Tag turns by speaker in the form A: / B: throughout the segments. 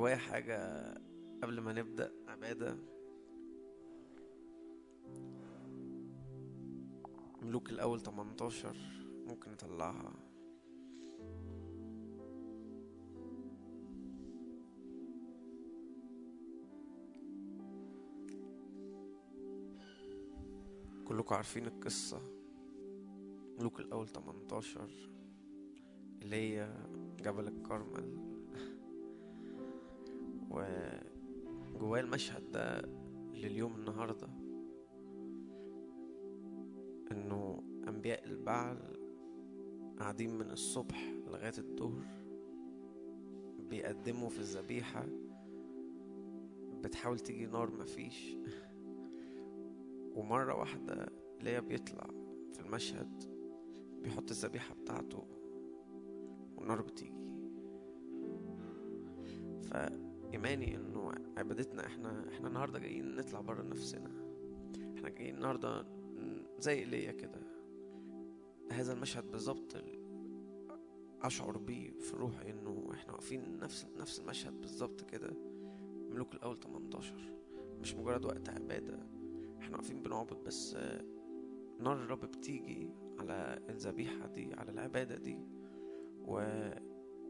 A: جوايا حاجة قبل ما نبدأ عبادة. ملوك الأول 18 ممكن نطلعها. كلكم عارفين القصة. ملوك الأول 18 اللي هي جبل الكرمل. وجوايا المشهد ده لليوم النهارده إنه أنبياء البعل قاعدين من الصبح لغاية الظهر بيقدموا في الذبيحة بتحاول تيجي نار مفيش. ومرة واحدة ليا بيطلع في المشهد بيحط الذبيحة بتاعته والنار بتيجي. فإيماني إنه عبادتنا إحنا إحنا النهاردة جايين نطلع بره نفسنا. إحنا جايين النهاردة زي إيليا كده. هذا المشهد بالظبط أشعر بيه في روحي إنه إحنا واقفين نفس نفس المشهد بالظبط كده. ملوك الأول 18 مش مجرد وقت عبادة. إحنا واقفين بنعبد بس نار الرب بتيجي على الذبيحة دي على العبادة دي. و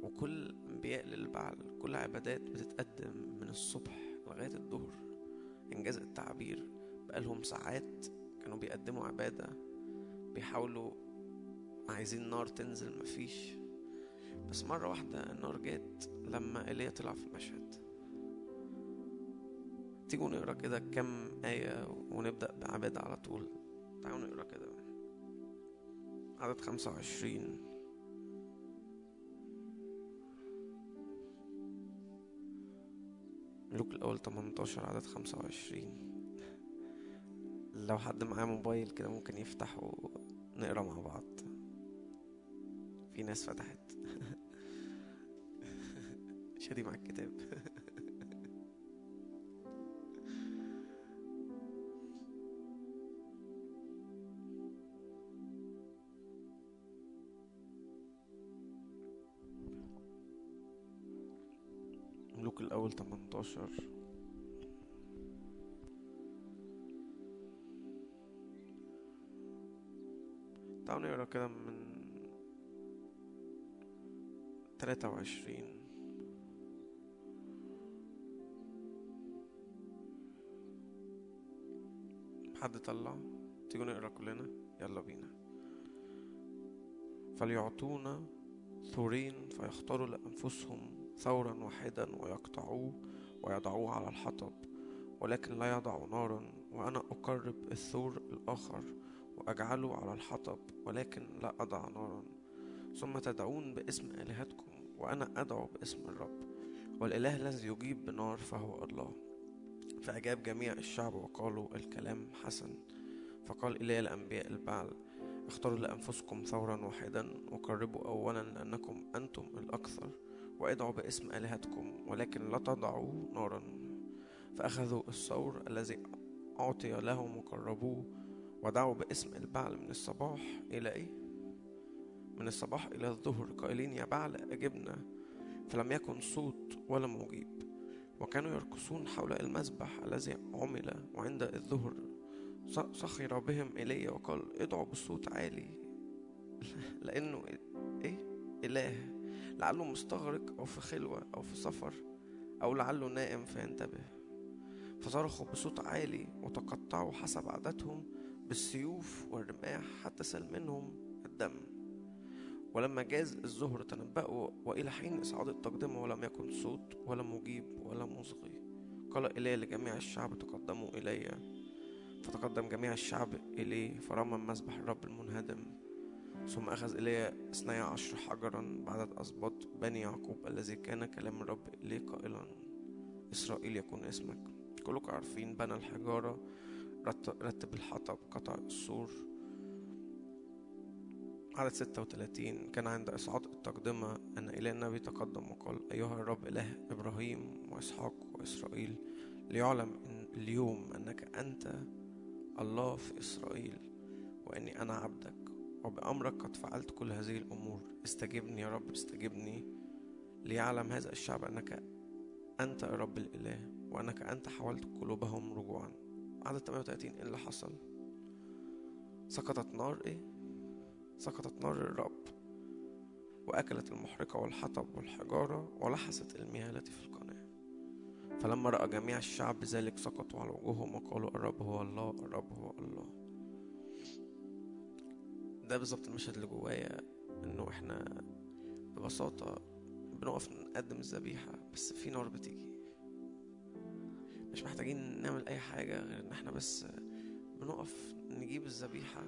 A: وكل انبياء للبعل. كل عبادات بتتقدم من الصبح لغايه الظهر. إنجاز التعبير. بقالهم ساعات كانوا بيقدموا عبادة. بيحاولوا عايزين نار تنزل مفيش. بس مرة واحدة النار جت لما إيليا طلع في المشهد. تيجوا نقرأ كده كم آية ونبدأ بعبادة على طول. تعالوا نقرأ كده. عدد خمسة وعشرين. ملوك الأول 18 عدد 25 لو حد معاه موبايل كده ممكن يفتح ونقرا مع بعض. في ناس فتحت. شادي مع الكتاب. ملوك الأول 18 تعالوا نقرأ كده من 23 حد طلع؟ تيجوا نقرأ كلنا؟ يلا بينا. فليعطونا ثورين فيختاروا لأنفسهم ثورا واحدا ويقطعوه ويضعوه على الحطب ولكن لا يضع نارا وأنا أقرب الثور الآخر وأجعله على الحطب ولكن لا أضع نارا. ثم تدعون باسم آلهتكم وأنا أدعو باسم الرب والإله الذي يجيب بنار فهو الله. فأجاب جميع الشعب وقالوا الكلام حسن. فقال إلي الأنبياء البعل اختاروا لأنفسكم ثورا واحدا وقربوا أولا لأنكم أنتم الأكثر. وادعوا باسم آلهتكم ولكن لا تضعوا نارا. فأخذوا الثور الذي أعطي لهم وقربوه ودعوا باسم البعل من الصباح إلى إيه؟ من الصباح إلى الظهر. قائلين يا بعل أجبنا. فلم يكن صوت ولا مجيب. وكانوا يرقصون حول المذبح الذي عمل وعند الظهر. سخر بهم إلي وقال ادعوا بصوت عالي لأنه إيه؟ إله. لعله مستغرق أو في خلوة أو في سفر أو لعله نائم فينتبه. فصرخوا بصوت عالي وتقطعوا حسب عادتهم بالسيوف والرماح حتى سال منهم الدم. ولما جاز الظهر تنبأوا وإلى حين إصعاد التقدمة ولم يكن صوت ولا مجيب ولا مصغي. قال إلي لجميع الشعب تقدموا إلي. فتقدم جميع الشعب إليه فرمى مسبح الرب المنهدم. ثم أخذ إلي اثني عشر حجرا بعدد أسباط بني يعقوب الذي كان كلام الرب إليه قائلا إسرائيل يكون اسمك. كلكم عارفين بنى الحجارة رتب الحطب قطع السور. عدد ستة وثلاثين كان عند إصعاد التقدمة أن إله النبي تقدم وقال أيها الرب إله إبراهيم وإسحاق وإسرائيل ليعلم إن اليوم أنك أنت الله في إسرائيل وإني أنا عبدك. وبأمرك قد فعلت كل هذه الأمور. استجبني يا رب استجبني ليعلم هذا الشعب أنك أنت يا رب الإله وأنك أنت حولت قلوبهم رجوعا. عدد 38 إيه اللي حصل؟ سقطت نار إيه؟ سقطت نار الرب وأكلت المحرقة والحطب والحجارة ولحست المياه التي في القناة. فلما رأى جميع الشعب ذلك سقطوا على وجوههم وقالوا الرب هو الله الرب هو الله. ده بالظبط المشهد اللي جوايا انه إحنا ببساطة بنقف نقدم الذبيحة بس في نار بتيجي. مش محتاجين نعمل أي حاجة غير إن إحنا بس بنقف نجيب الذبيحة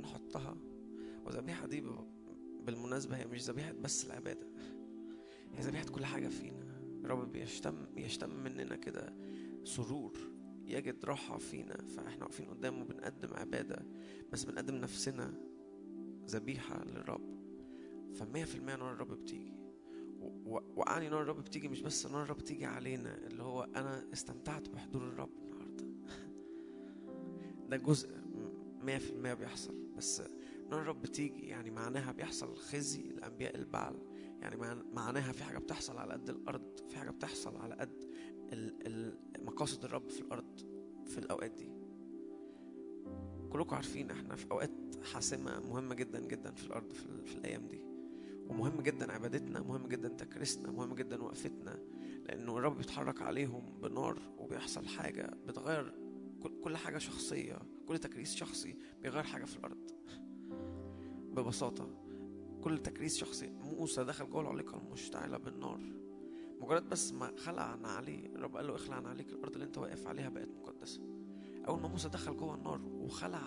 A: نحطها. والذبيحة دي بالمناسبة هي مش ذبيحة بس العبادة هي ذبيحة كل حاجة فينا. الرب بيشتم يشتم مننا كده سرور يجد راحة فينا. فاحنا واقفين قدامه بنقدم عبادة بس بنقدم نفسنا ذبيحة للرب. فمية في المية نار الرب بتيجي. وأعني نار الرب بتيجي مش بس نار الرب بتيجي علينا اللي هو أنا استمتعت بحضور الرب النهاردة. ده جزء مية في المية بيحصل. بس نار الرب بتيجي يعني معناها بيحصل خزي الأنبياء البعل. يعني معناها في حاجة بتحصل على قد الأرض في حاجة بتحصل على قد مقاصد الرب في الأرض في الأوقات دي. كلكم عارفين إحنا في أوقات حاسمة مهمة جدا جدا في الأرض في, في الأيام دي. ومهم جدا عبادتنا مهم جدا تكريسنا مهم جدا وقفتنا لأنه الرب بيتحرك عليهم بنار وبيحصل حاجة بتغير كل حاجة شخصية كل تكريس شخصي بيغير حاجة في الأرض. ببساطة كل تكريس شخصي موسى دخل جوه العليقة المشتعلة بالنار. مجرد بس ما خلع عليه الرب قال له اخلع عليك الأرض اللي أنت واقف عليها بقت مقدسة. أول ما موسى دخل جوه النار وخلع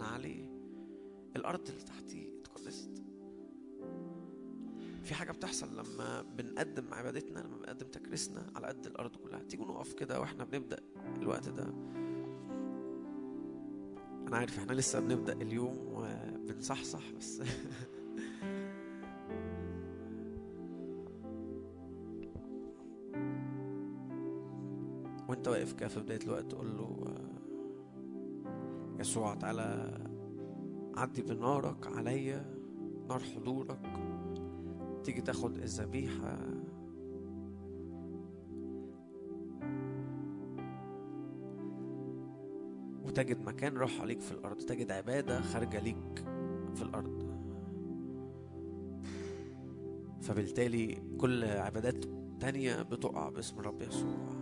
A: عليه الأرض اللي تحتيه اتقدست في حاجة بتحصل لما بنقدم عبادتنا لما بنقدم تكريسنا على قد الأرض كلها. تيجوا نقف كده وإحنا بنبدأ الوقت ده. أنا عارف إحنا لسه بنبدأ اليوم وبنصحصح بس وأنت واقف كده في بداية الوقت تقول له يسوع تعالى عدي بنارك عليا نار حضورك. تيجي تاخد الذبيحة. وتجد مكان راحة ليك في الأرض. تجد عبادة خارجة ليك في الأرض. فبالتالي كل عبادات تانية بتقع باسم الرب يسوع.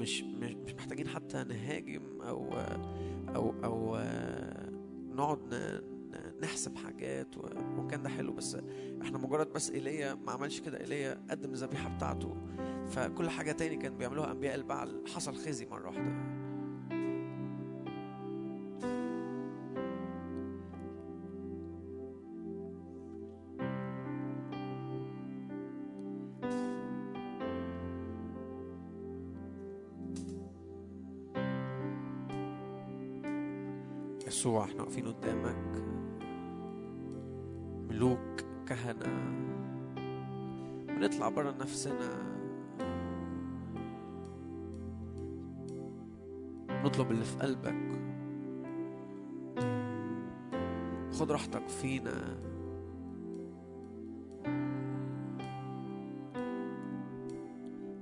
A: مش مش مش محتاجين حتى نهاجم أو أو أو نقعد نحسب حاجات وكان ده حلو بس إحنا مجرد بس إيليا ما عملش كده إيليا قدم الذبيحة بتاعته فكل حاجة تاني كان بيعملوها أنبياء البعل حصل خزي مرة واحدة. واقفين قدامك. ملوك كهنة. بنطلع برا نفسنا. نطلب اللي في قلبك. خد راحتك فينا.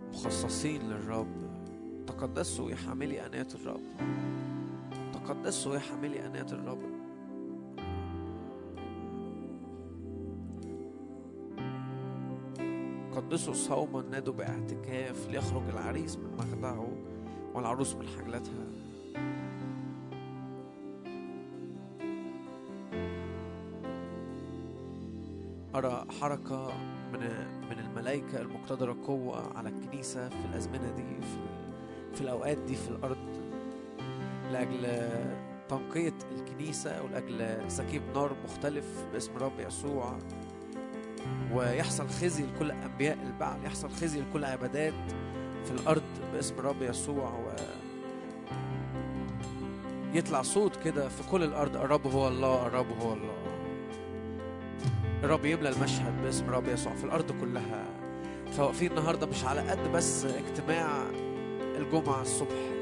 A: مخصصين للرب. تقدسوا يا حاملي أناة الرب. تقدسوا يا حاملي الرب. قدسوا صوما نادوا باعتكاف ليخرج العريس من مخدعه والعروس من حجلتها أرى حركة من من الملائكة المقتدرة قوة على الكنيسة في الأزمنة دي في, في الأوقات دي في الأرض لأجل تنقية الكنيسة ولأجل سكيب نار مختلف باسم رب يسوع. ويحصل خزي لكل أنبياء البعل يحصل خزي لكل عبادات في الأرض باسم رب يسوع. و يطلع صوت كده في كل الأرض الرب هو الله الرب هو الله. الرب يملى المشهد باسم رب يسوع في الأرض كلها. فواقفين النهاردة مش على قد بس اجتماع الجمعة الصبح.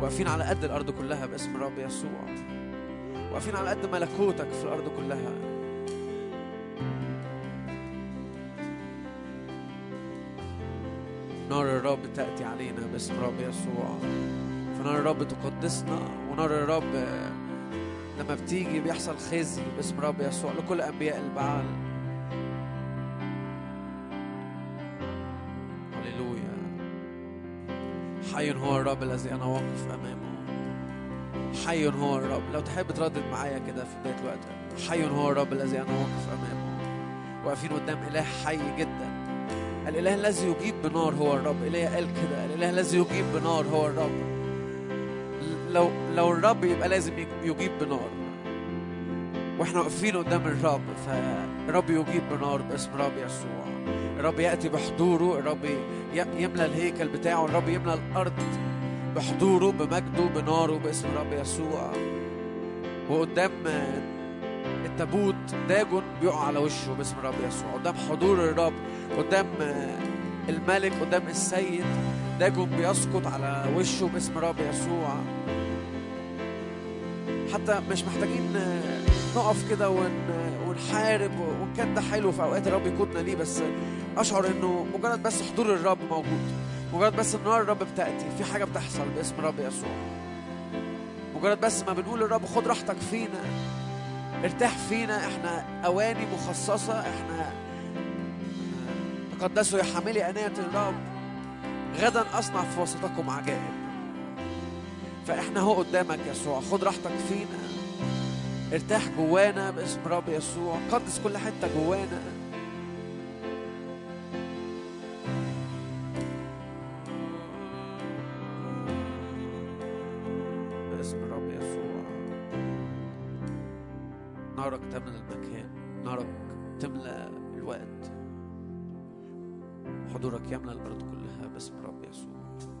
A: واقفين على قد الأرض كلها باسم الرب يسوع. واقفين على قد ملكوتك في الأرض كلها. نار الرب تأتي علينا باسم الرب يسوع. فنار الرب تقدسنا ونار الرب لما بتيجي بيحصل خزي باسم الرب يسوع لكل أنبياء البعال حي هو الرب الذي أنا واقف أمامه. حي هو الرب لو تحب تردد معايا كده في بداية الوقت. حي هو الرب الذي أنا واقف أمامه. واقفين قدام إله حي جدا. الإله الذي يجيب بنار هو الرب. إليه قال كده. الإله الذي يجيب بنار هو الرب. لو لو الرب يبقى لازم يجيب بنار. وإحنا واقفين قدام الرب فالرب يجيب بنار باسم رب يسوع. الرب يأتي بحضوره الرب يملى الهيكل بتاعه الرب يملى الأرض بحضوره بمجده بناره باسم رب يسوع. وقدام التابوت داجون بيقع على وشه باسم رب يسوع. قدام حضور الرب قدام الملك قدام السيد داجون بيسقط على وشه باسم رب يسوع. حتى مش محتاجين نقف كده ونحارب وان كان ده حلو في أوقات الرب يقودنا ليه بس أشعر إنه مجرد بس حضور الرب موجود. مجرد بس إن نار الرب بتأتي في حاجة بتحصل باسم رب يسوع. مجرد بس ما بنقول للرب خد راحتك فينا ارتاح فينا إحنا أواني مخصصة إحنا تقدسوا يا حاملي آنية الرب. غدا أصنع في وسطكم عجائب. فإحنا هو قدامك يسوع خد راحتك فينا. ارتاح جوانا باسم رب يسوع. قدس كل حتة جوانا. باسم رب يسوع. نارك تملى المكان. نارك تملى الوقت. حضورك يملى الأرض كلها باسم رب يسوع.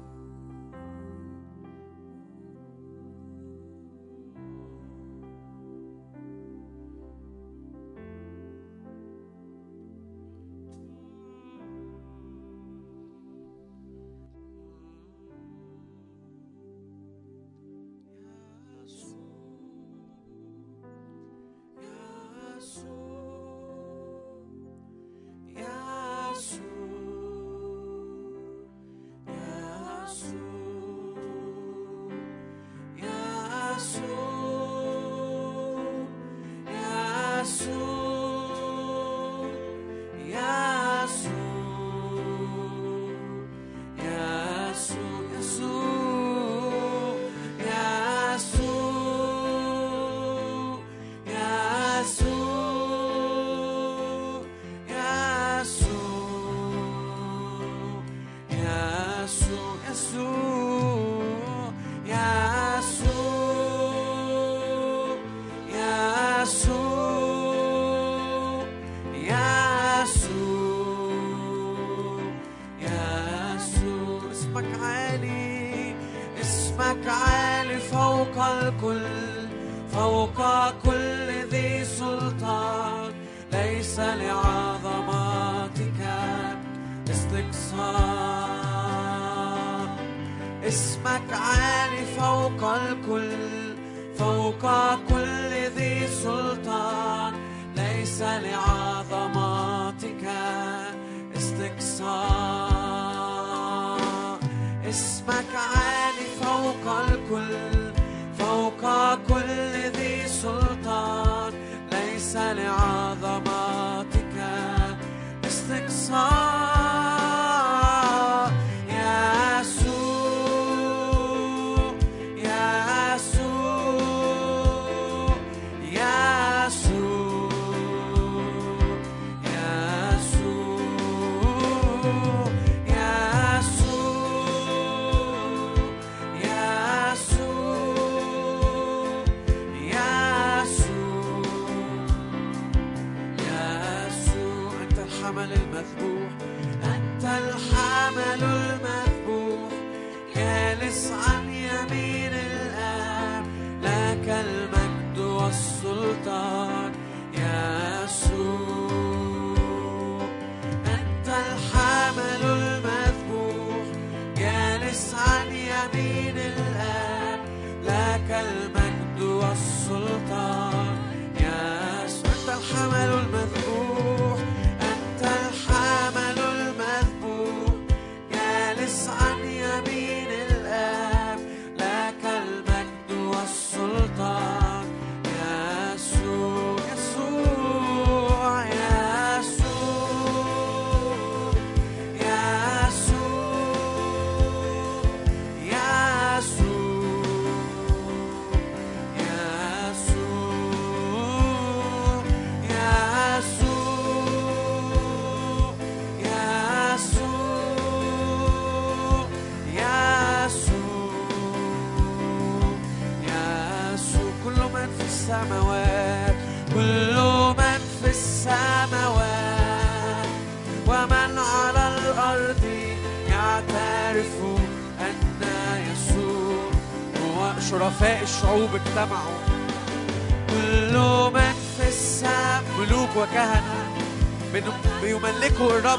A: قلوب اجتمعوا كل من في السماء ملوك وكهنة بيملكوا الرب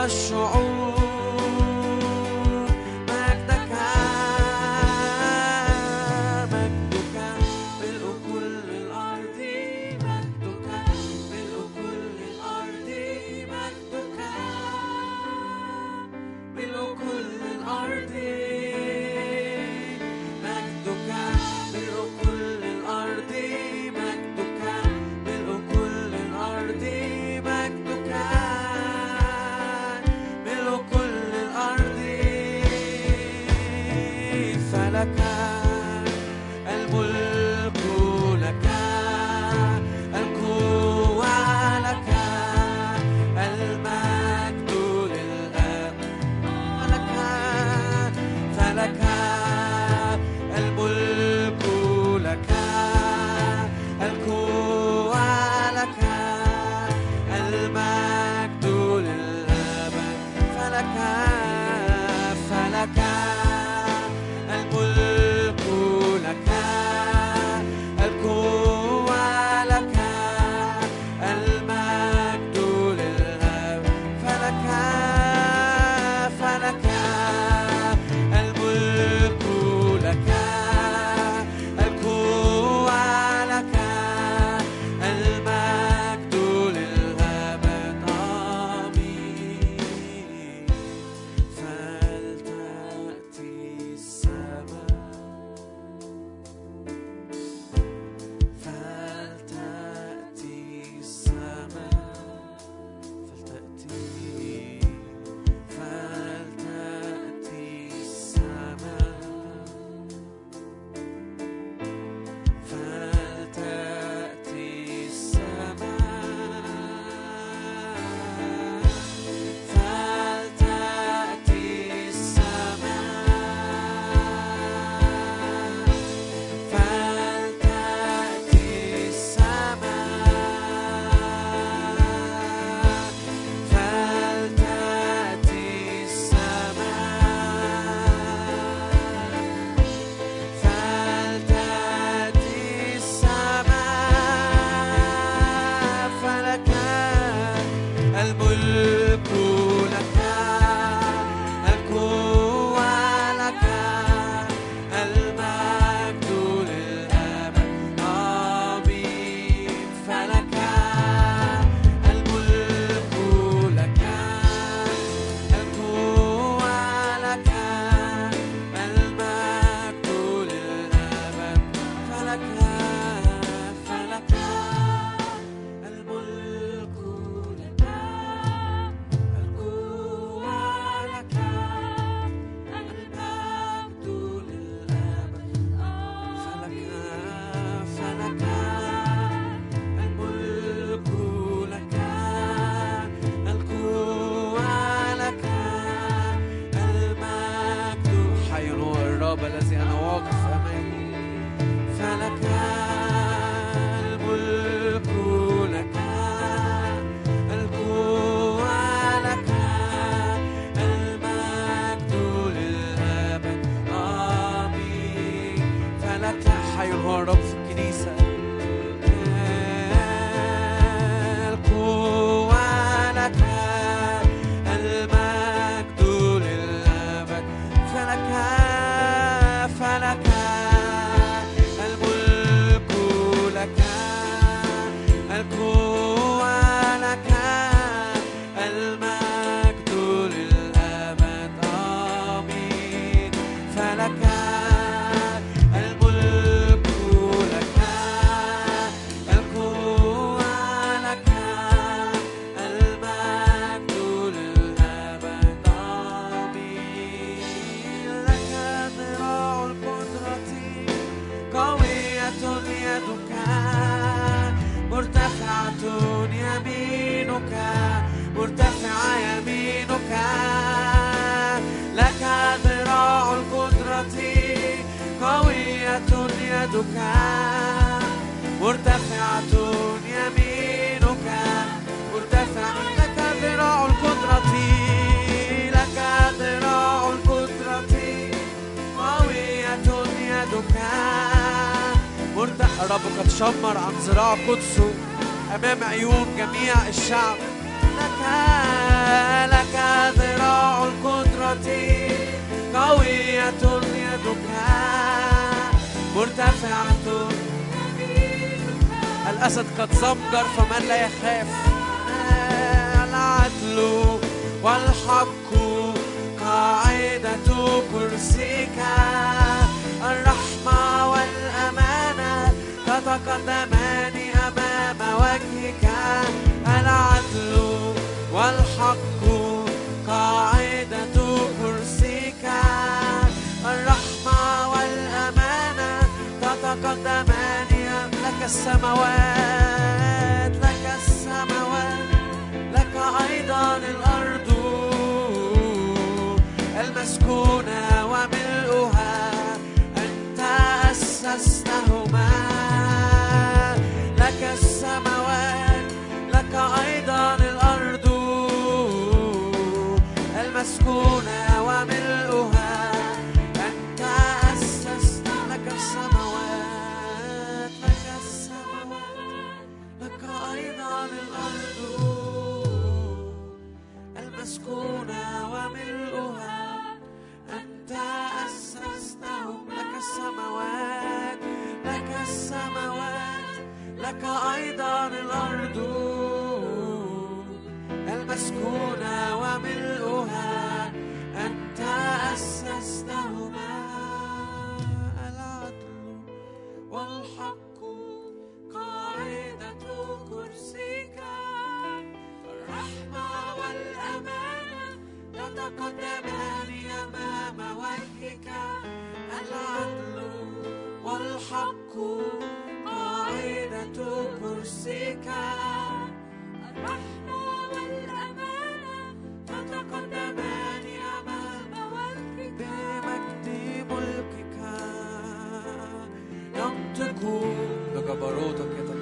A: ولترى عن ذراع السماوات لك السماوات لك أيضا الأرض. المسكونة وملؤها أنت أسستهما لك السماوات لك أيضا الأرض. المسكونة أيضا الأرض المسكونة وملؤها أنت أسستهم لك السماوات لك السماوات لك أيضا الأرض المسكونة وملؤها أنت أسستهما العدل والحق تتقدمان أمام وجهك. العدل والحق قاعدة كرسيك. الرحمة والأمانة تتقدمان أمام وجهك. بمجد ملكك. ينطق بجبروتك يتكلمون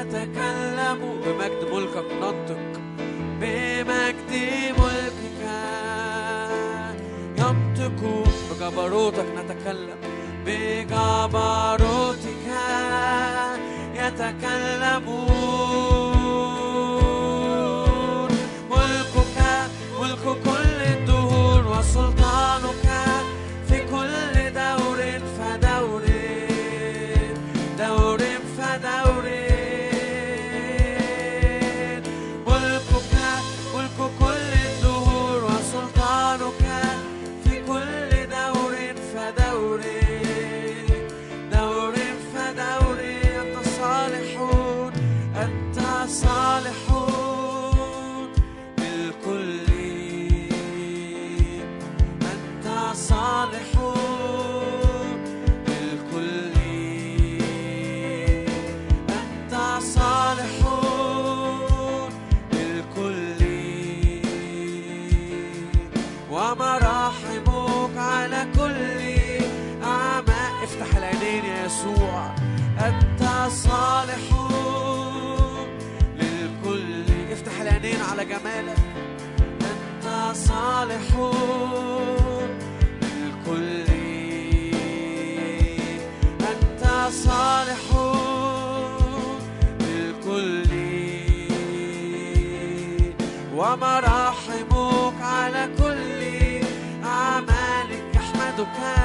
A: يتكلم بمجد ملكك ننطق بمجد ملكك. ينطق بجبروتك نتكلم بجبروتك. يتكلمون ملكك ملك كل الدهور وسلطانك. صالحون. للكل افتح العينين على جمالك. أنت صالحون. للكل. أنت صالحون. للكل. ومراحمك على كل أعمالك. يحمدك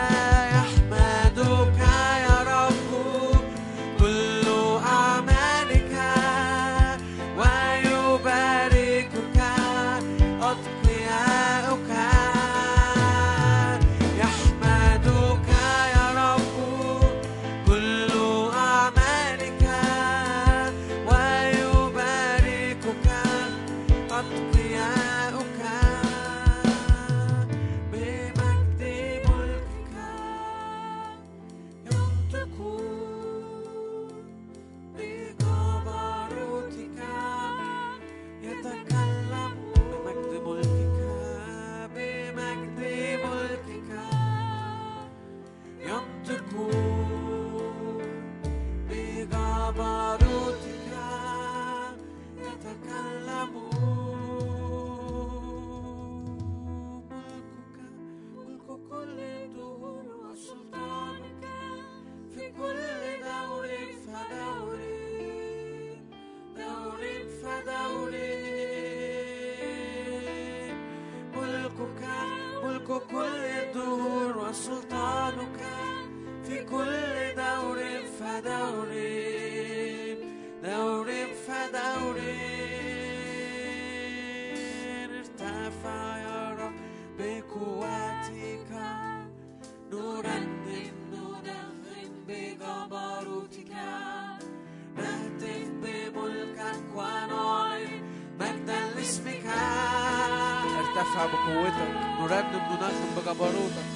A: ارتفع بقوتك نرنم ننغم بجبروتك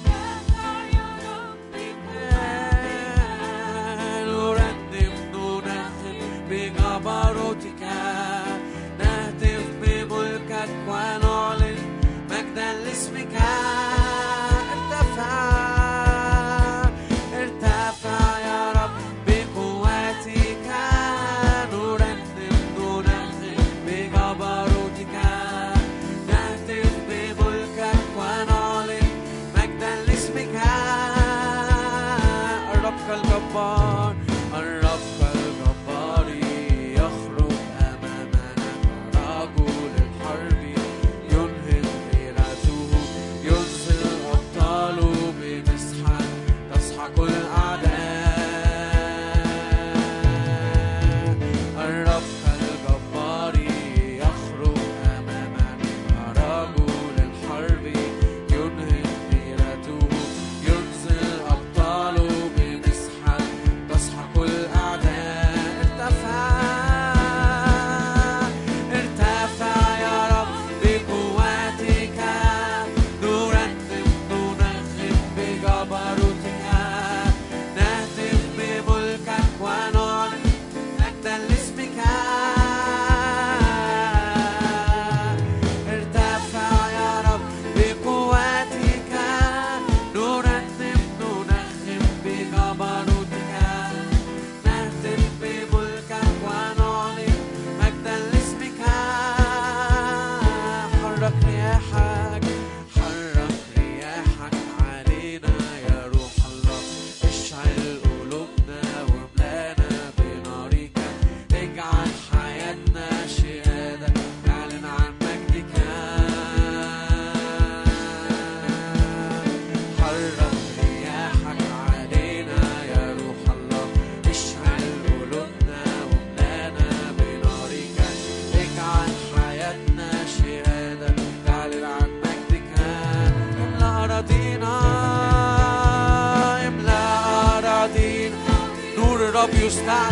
A: نرنم ننغم بجبروتك الرب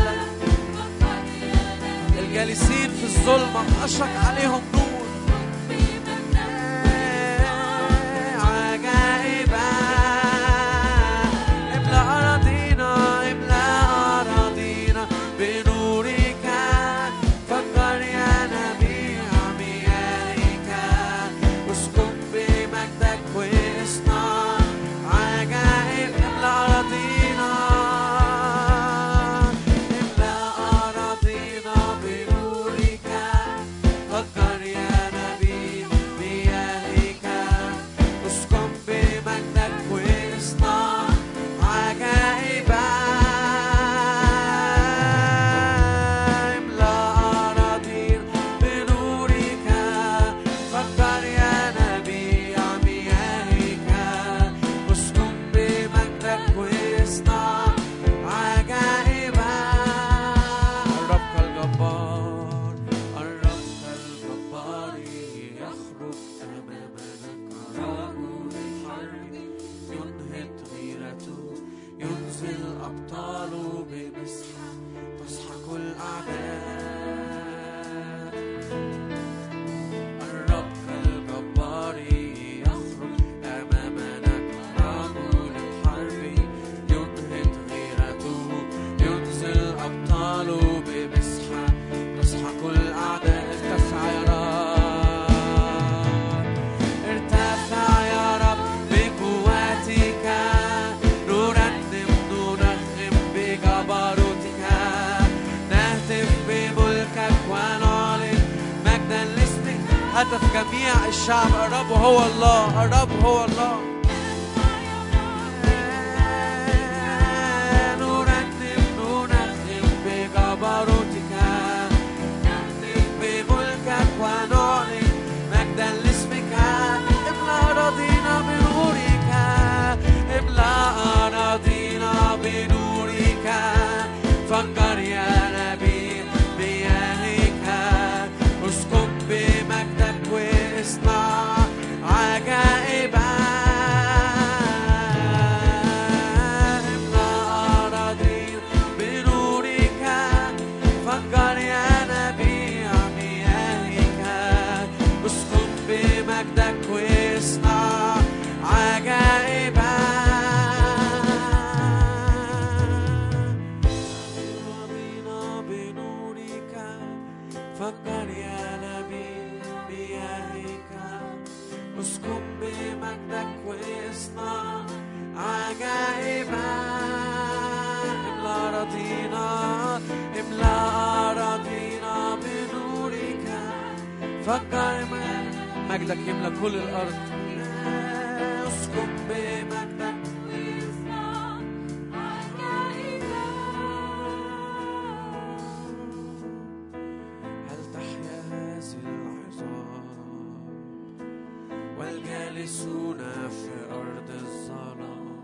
A: يعيشون في أرض الظلام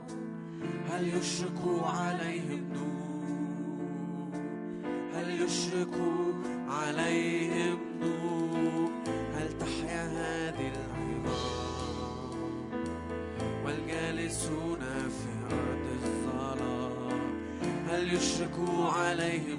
A: هل يشرق عليهم نور هل يشرق عليهم نور هل تحيا هذه العظام والجالسون في أرض الظلام هل يشرق عليهم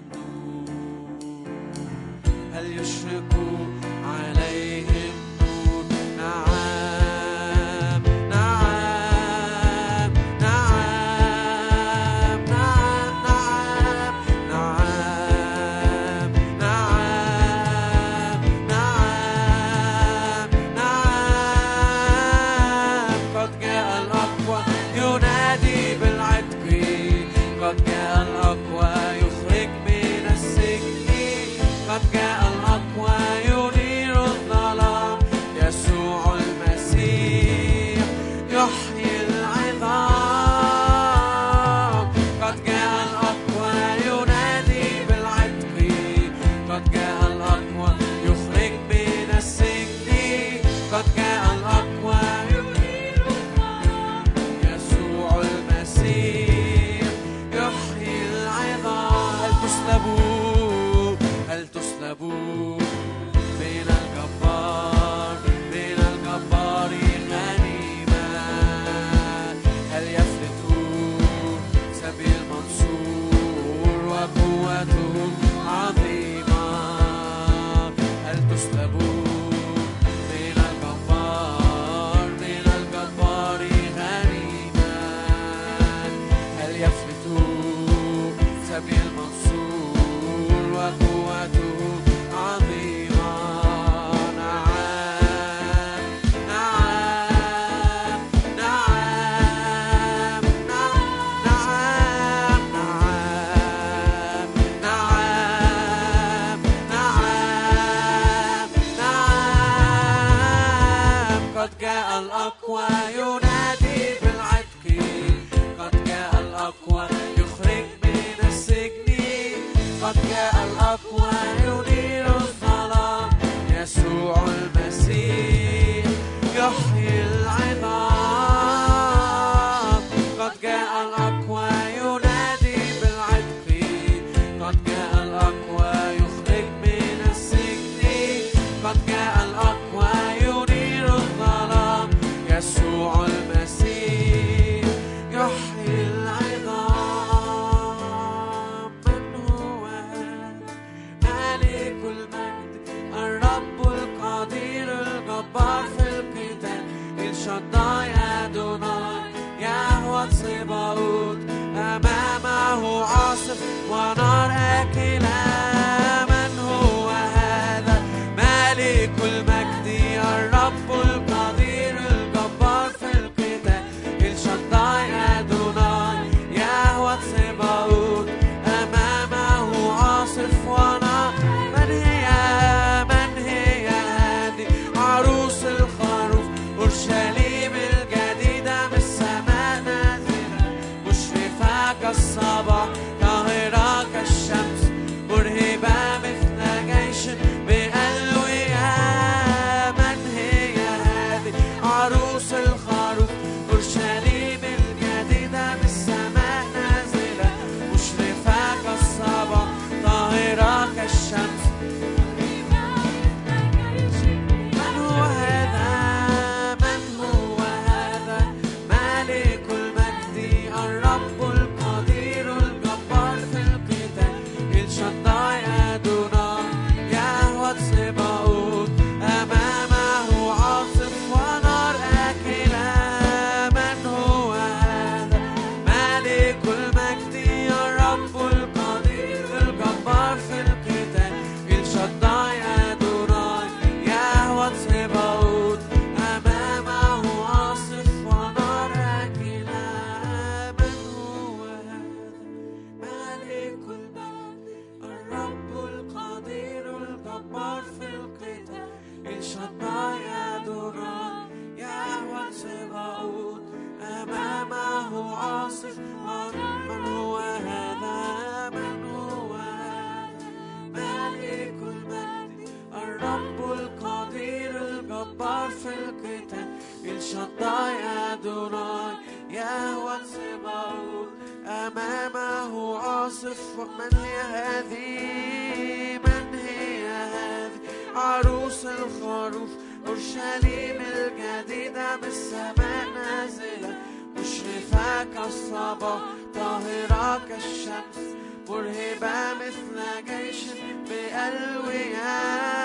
A: عروس الخروف أورشليم الجديدة بالسماء نازلة. مشرفة كالصباح طاهرة كالشمس. مرهبة مثل جيش بألوية.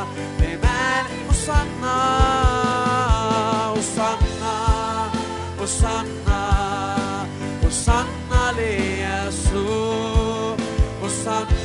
A: Hosanna, Hosanna ليسوع, Hosanna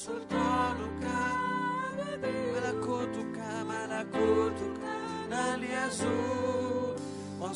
A: soltanto cade me la cotuca me la na nell'Iesù ho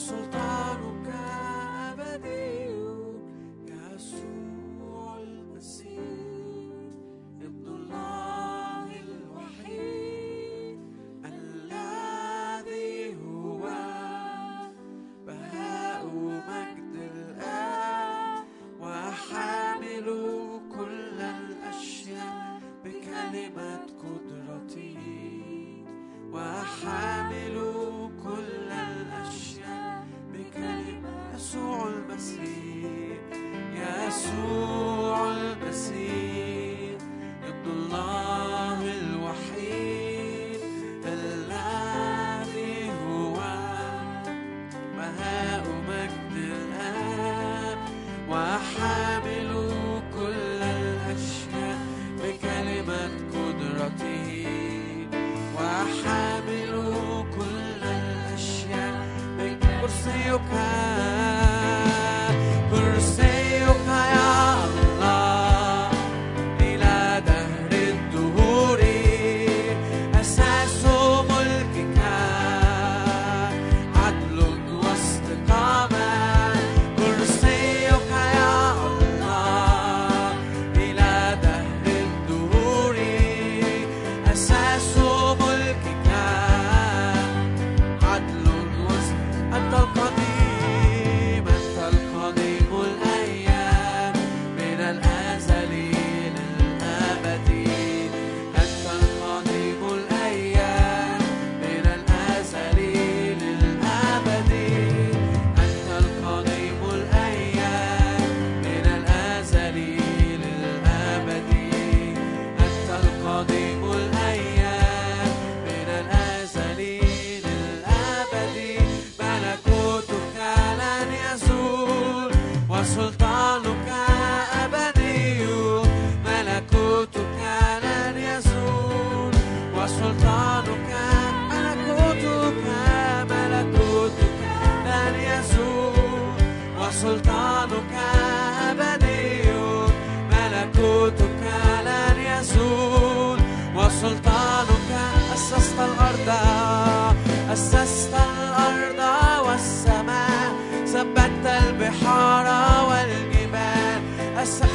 A: أسست الأرض والسماء ثبت البحار والجبال.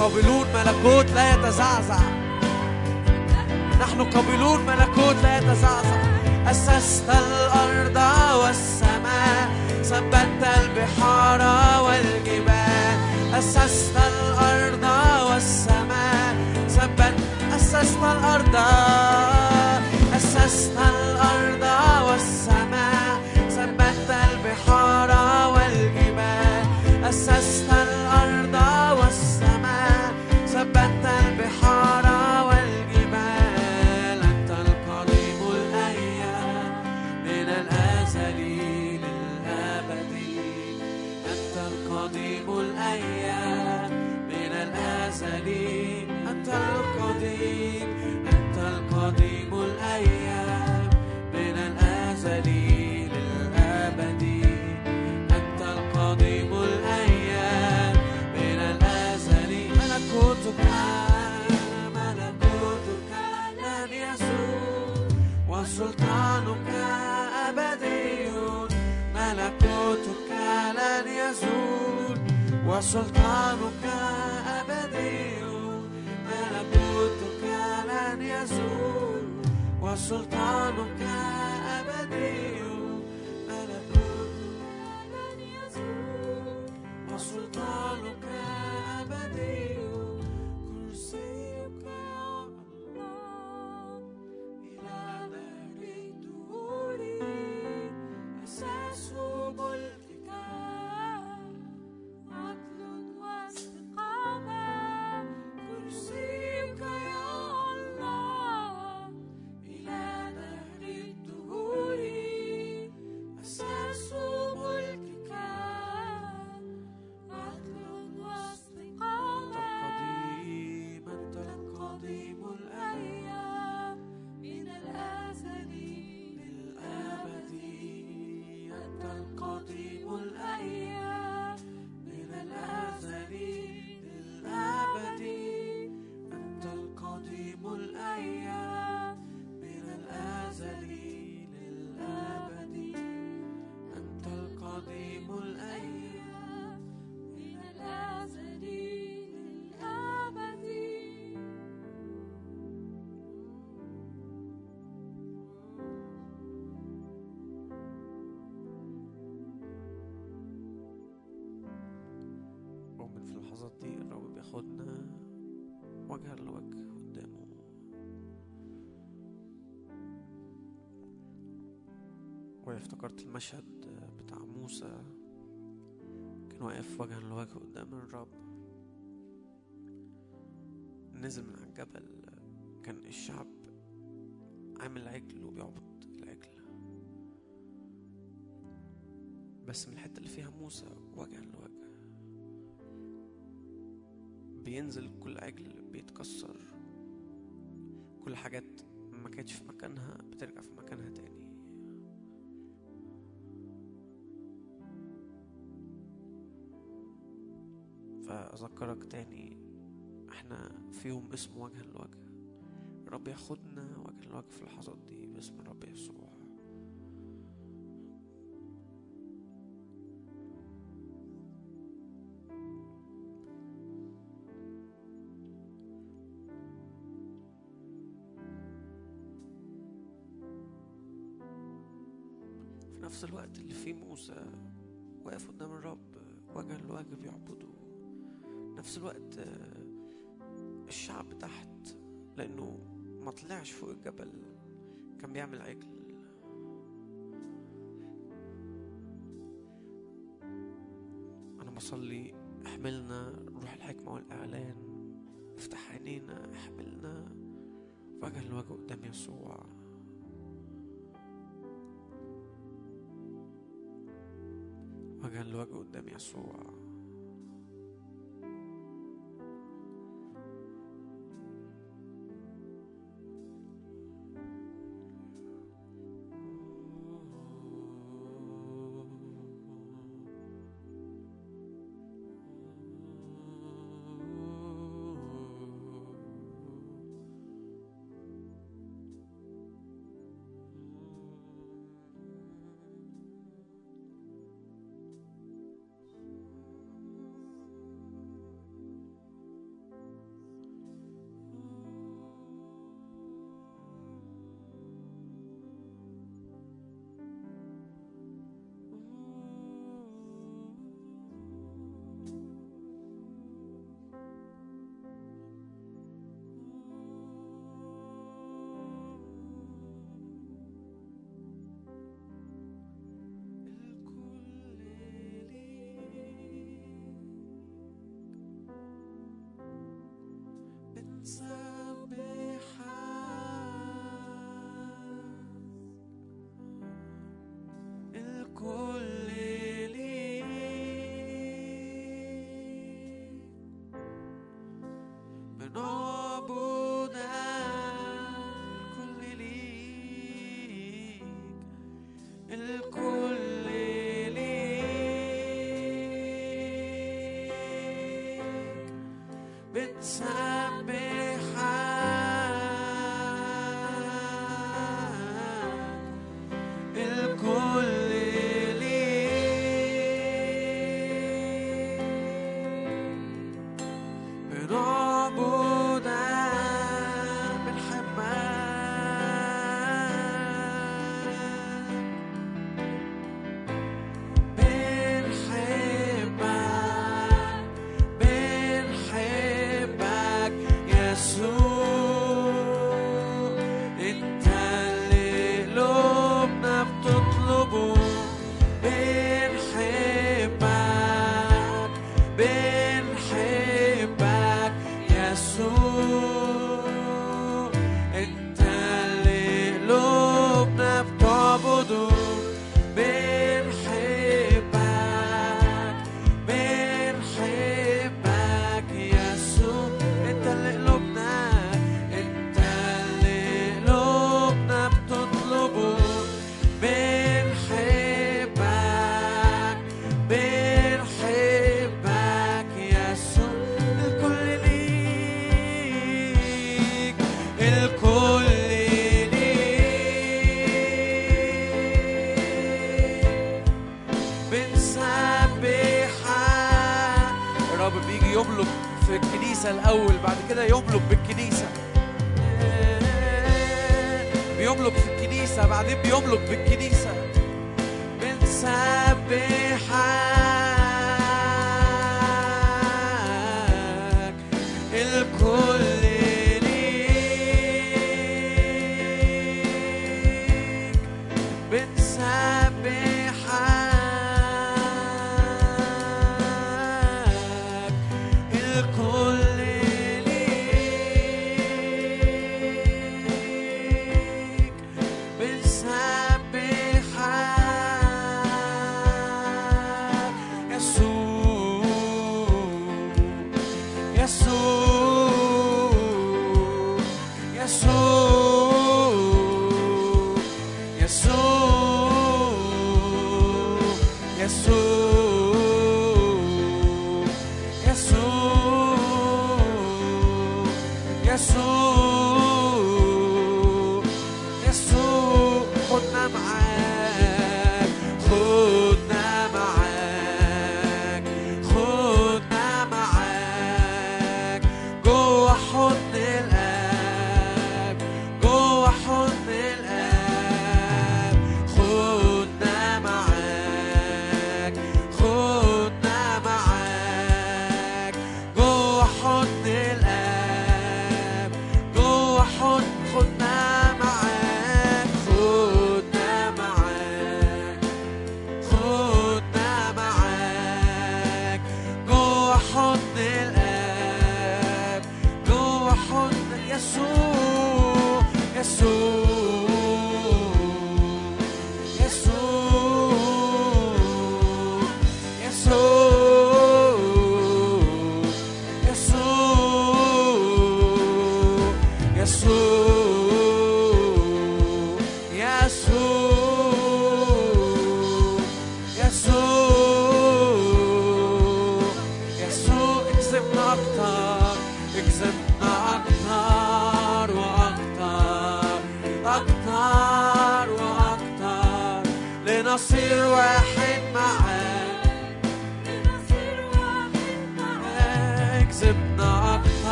A: قابلون ملكوت لا يتزعزع. نحن قابلون ملكوت لا يتزعزع. أسست الأرض والسماء ثبت البحار والجبال. أسست الأرض والسماء ثبت أسست الأرض. أسست الأرض والسماء. البحار والجبال أسست يزول وسلطانك أبدي ملكوتك لن يزول وسلطانك أبدي ملكوتك لن يزول وسلطانك أبدي كرسيك يا
B: الله
A: إلى دهر
B: الدهور أساس ملكك
A: وافتكرت المشهد بتاع موسى كان واقف وجها لوجه قدام الرب. نزل من على الجبل كان الشعب عامل عجل وبيعبد العجل. بس من الحتة اللي فيها موسى وجها لوجه بينزل كل عجل بيتكسر. كل حاجات ما كانتش في مكانها بترجع في مكانها تاني. فأذكرك تاني. إحنا في يوم اسمه وجها لوجه الرب ياخدنا وجها لوجه في اللحظات دي باسم الرب يسوع. في نفس الوقت اللي فيه موسى واقف قدام الرب وجها لوجه بيعبده. نفس الوقت آه، الشعب تحت لأنه ما طلعش فوق الجبل كان بيعمل عجل. أنا بصلي احملنا روح الحكمة والإعلان افتح عينينا احملنا. وجها لوجه قدام يسوع. وجها لوجه قدام يسوع.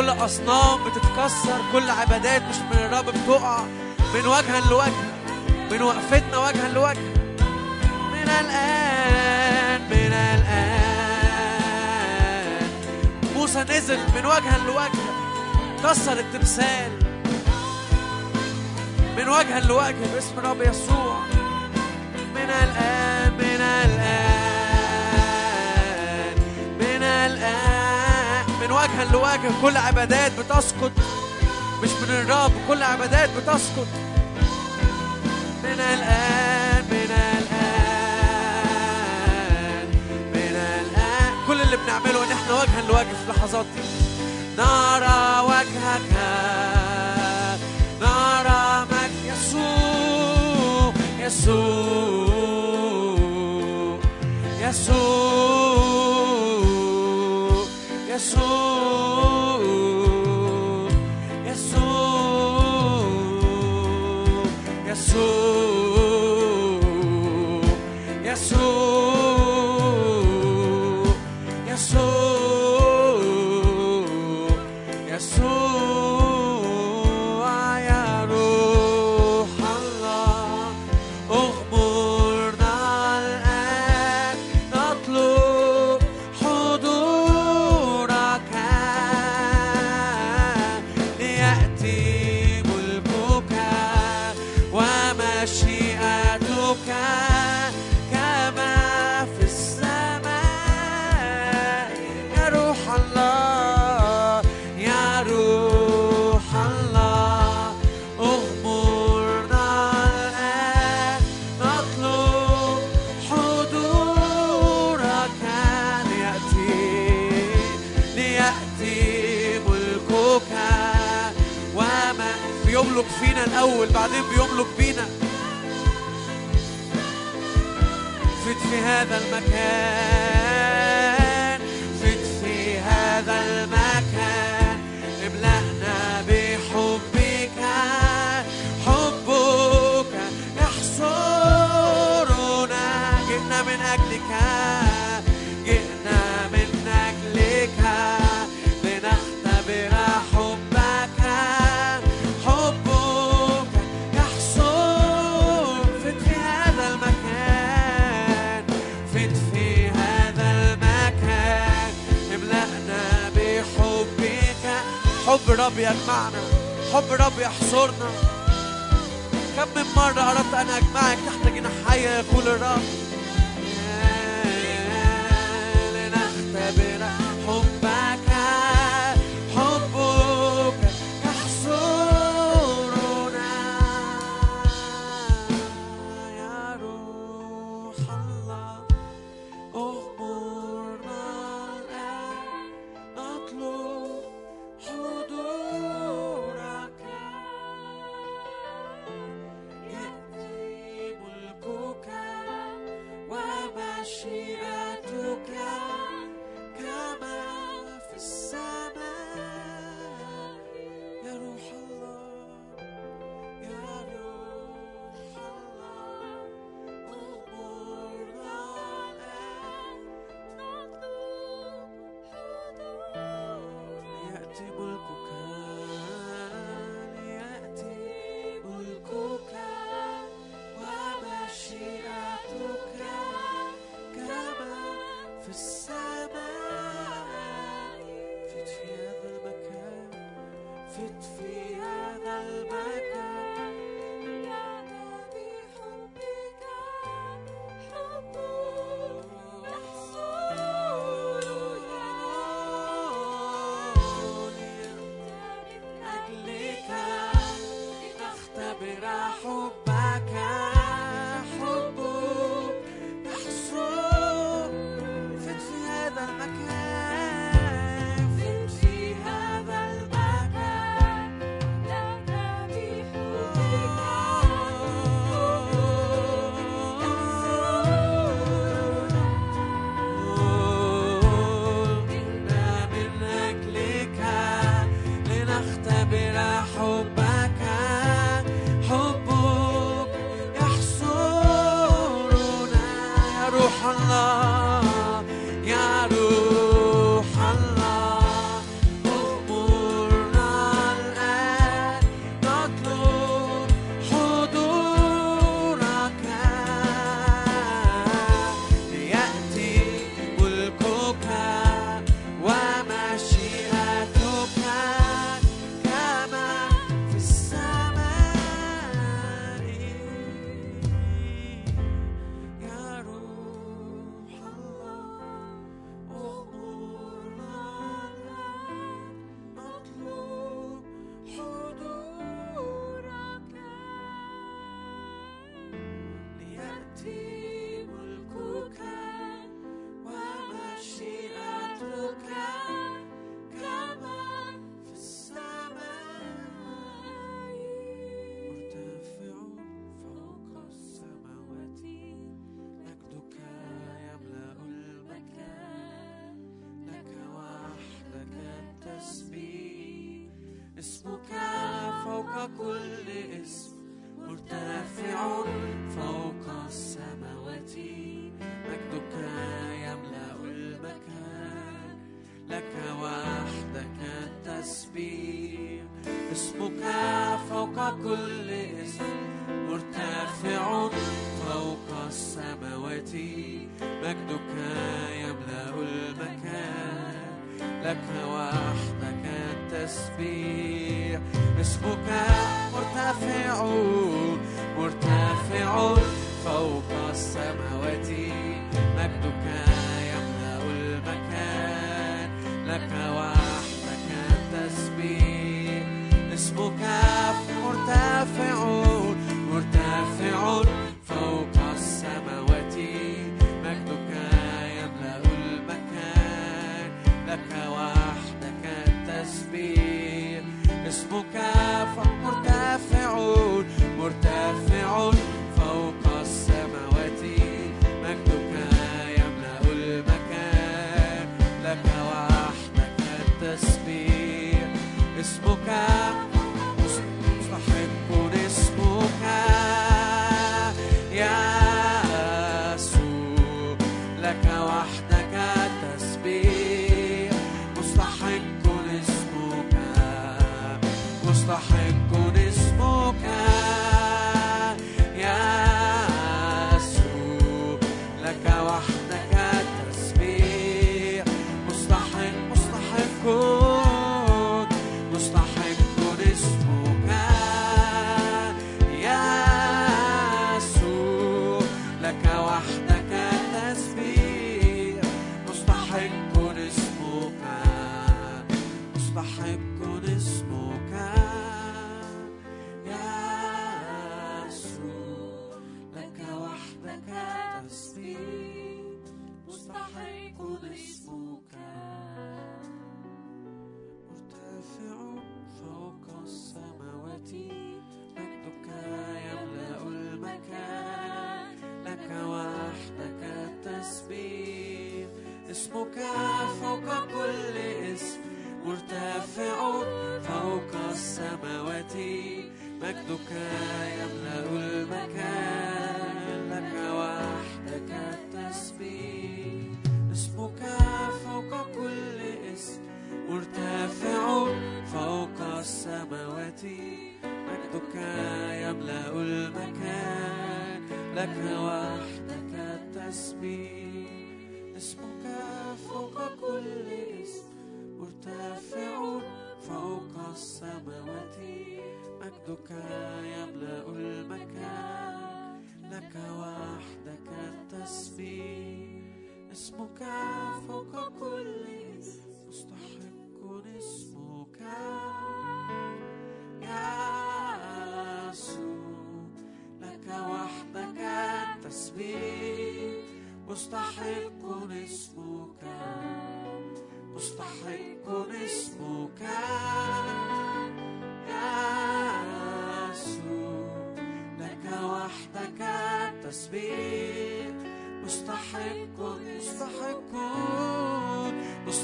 A: كل أصنام بتتكسر كل عبادات مش من الرب بتقع. من وجها لوجه من وقفتنا وجها لوجه. من الآن من الآن. موسى نزل من وجها لوجه كسر التمثال. من وجها لوجه باسم الرب يسوع. من وجها لوجه كل عبادات بتسقط. مش من الرب كل عبادات بتسقط. من الآن من الآن من الآن. كل اللي بنعمله إن إحنا وجها لوجه في اللحظات دي. نرى وجهك نرى مجد يسوع يسوع يسوع يسوع. podcast. حب رب يجمعنا حب رب يحصرنا كم من مرة أردت أن أجمعك تحت جناحي يقول الرب لنختبر حبك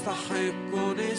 A: مستحق اسمك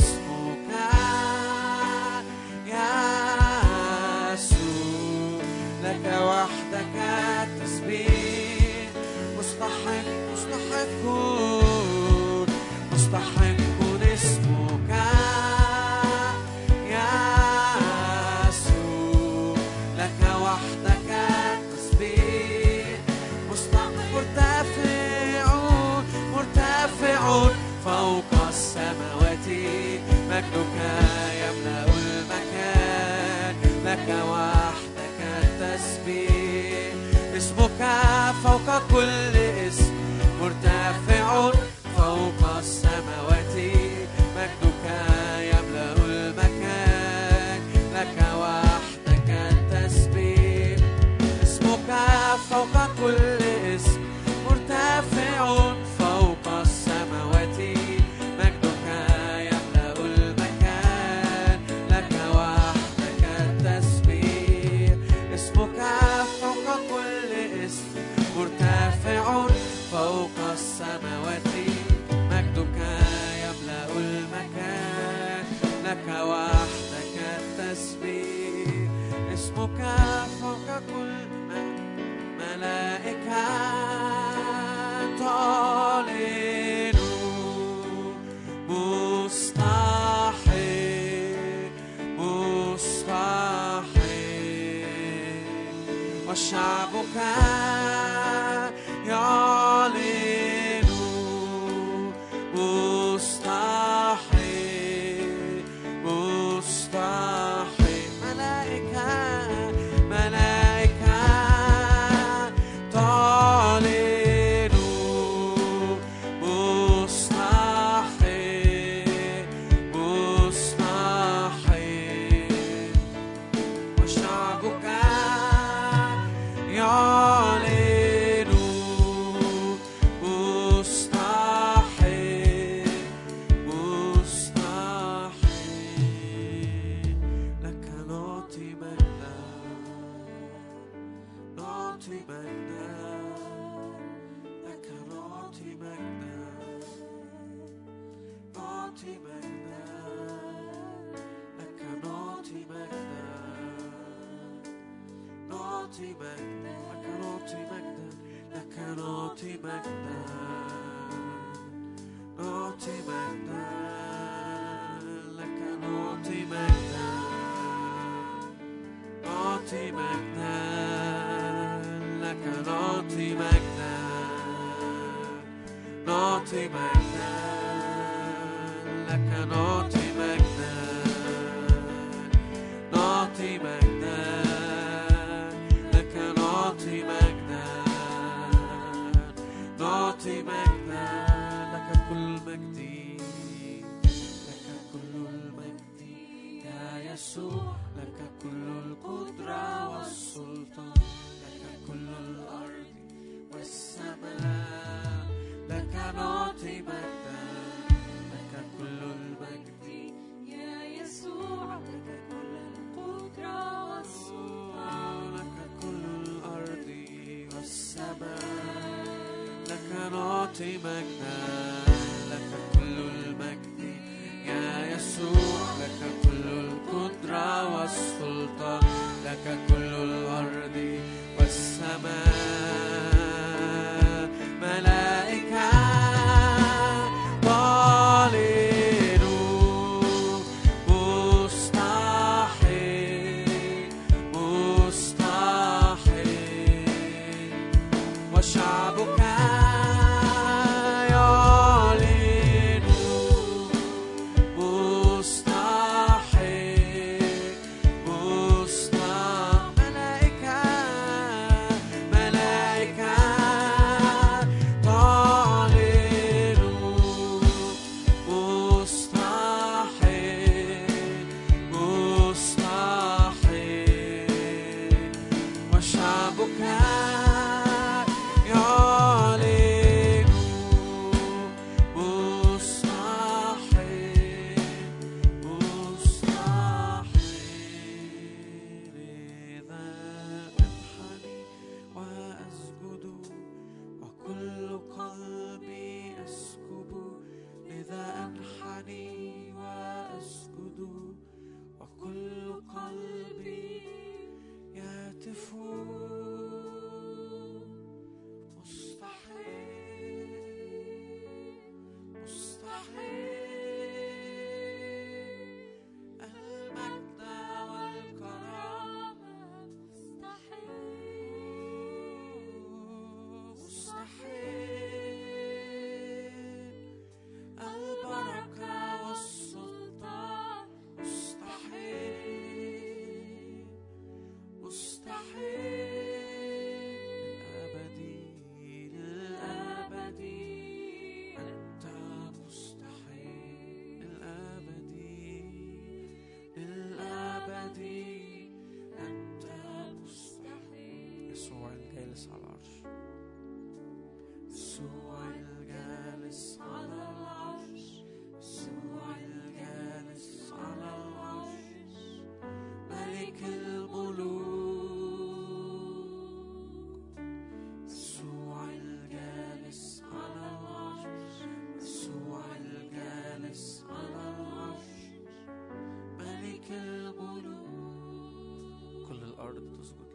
A: الملوك كل الأرض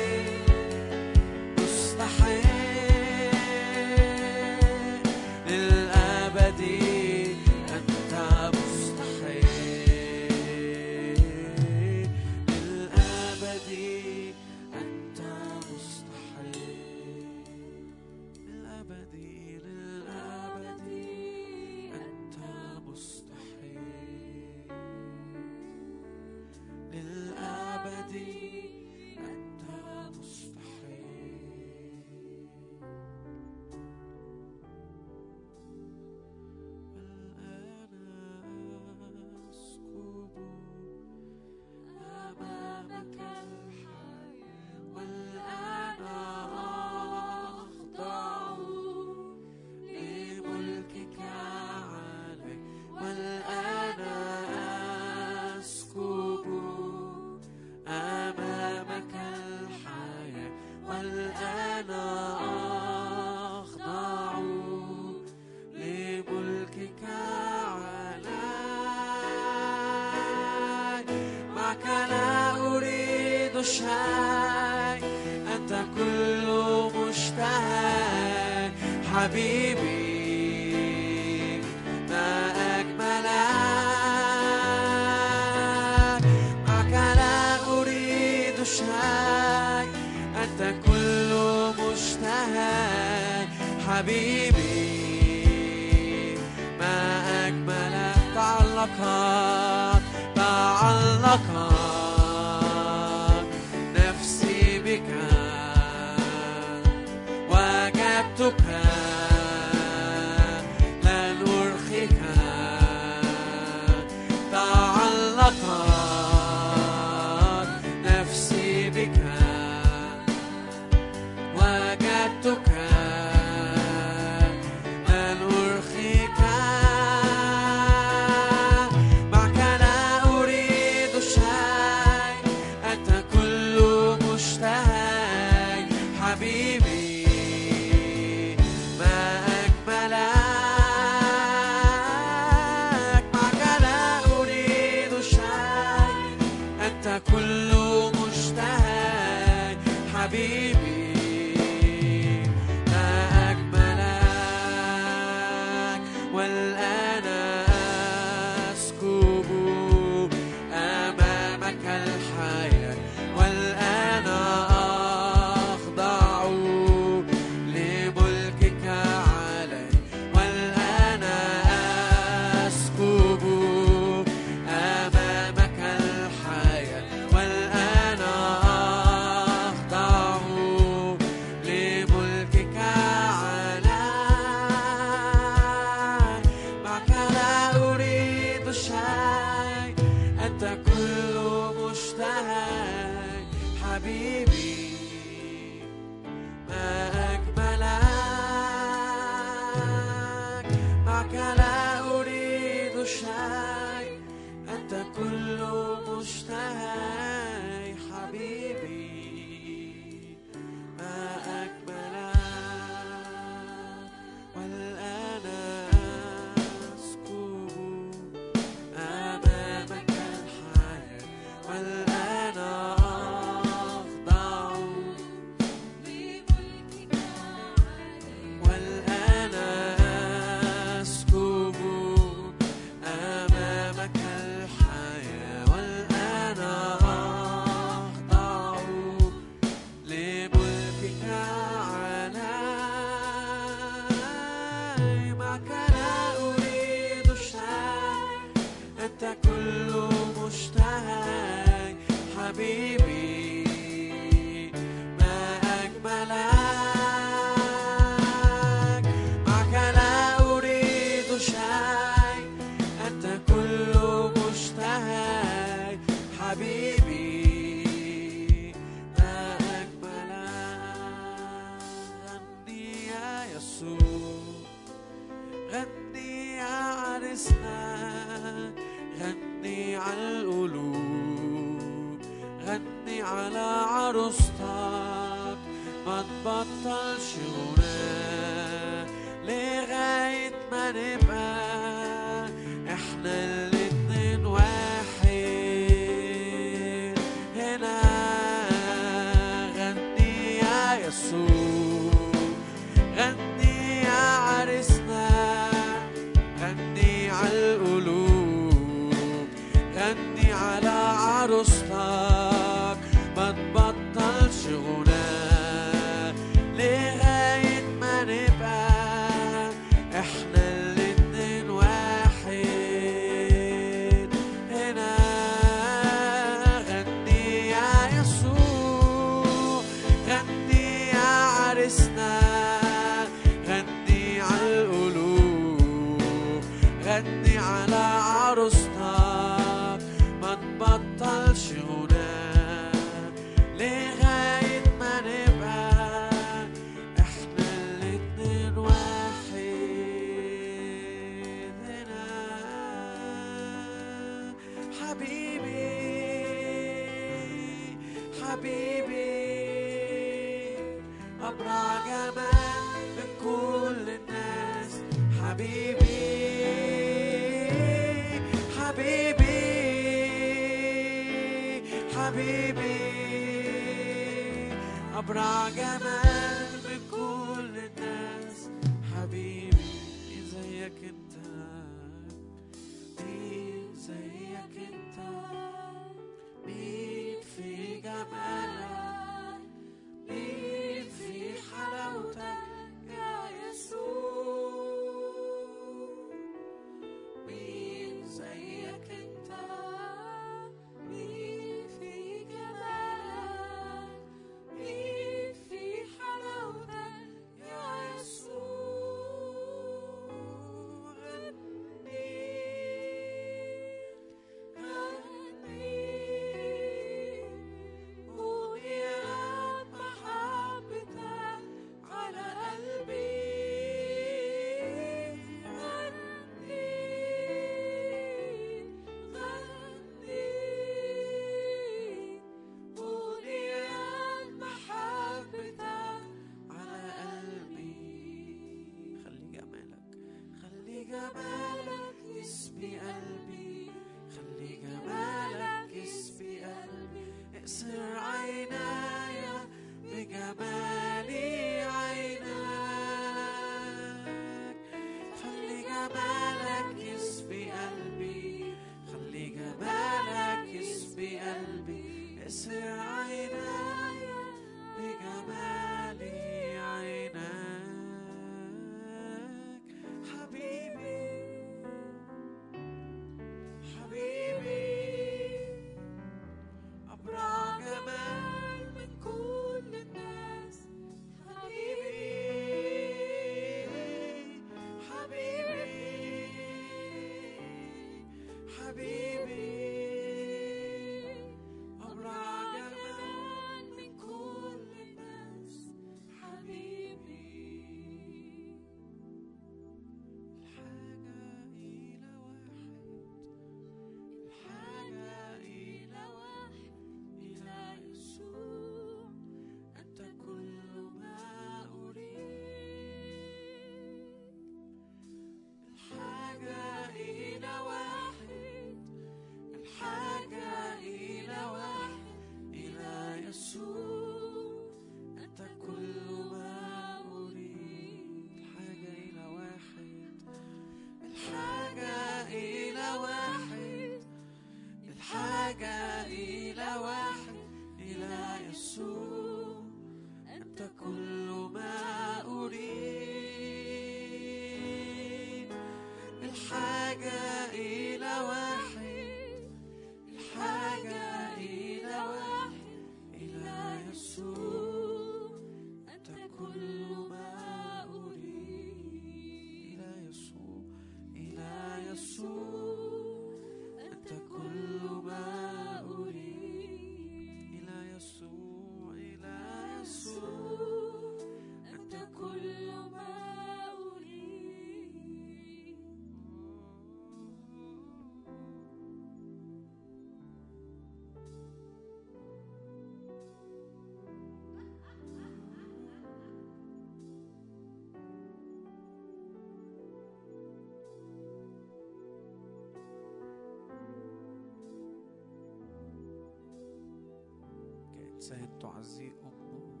A: تعزيه أمه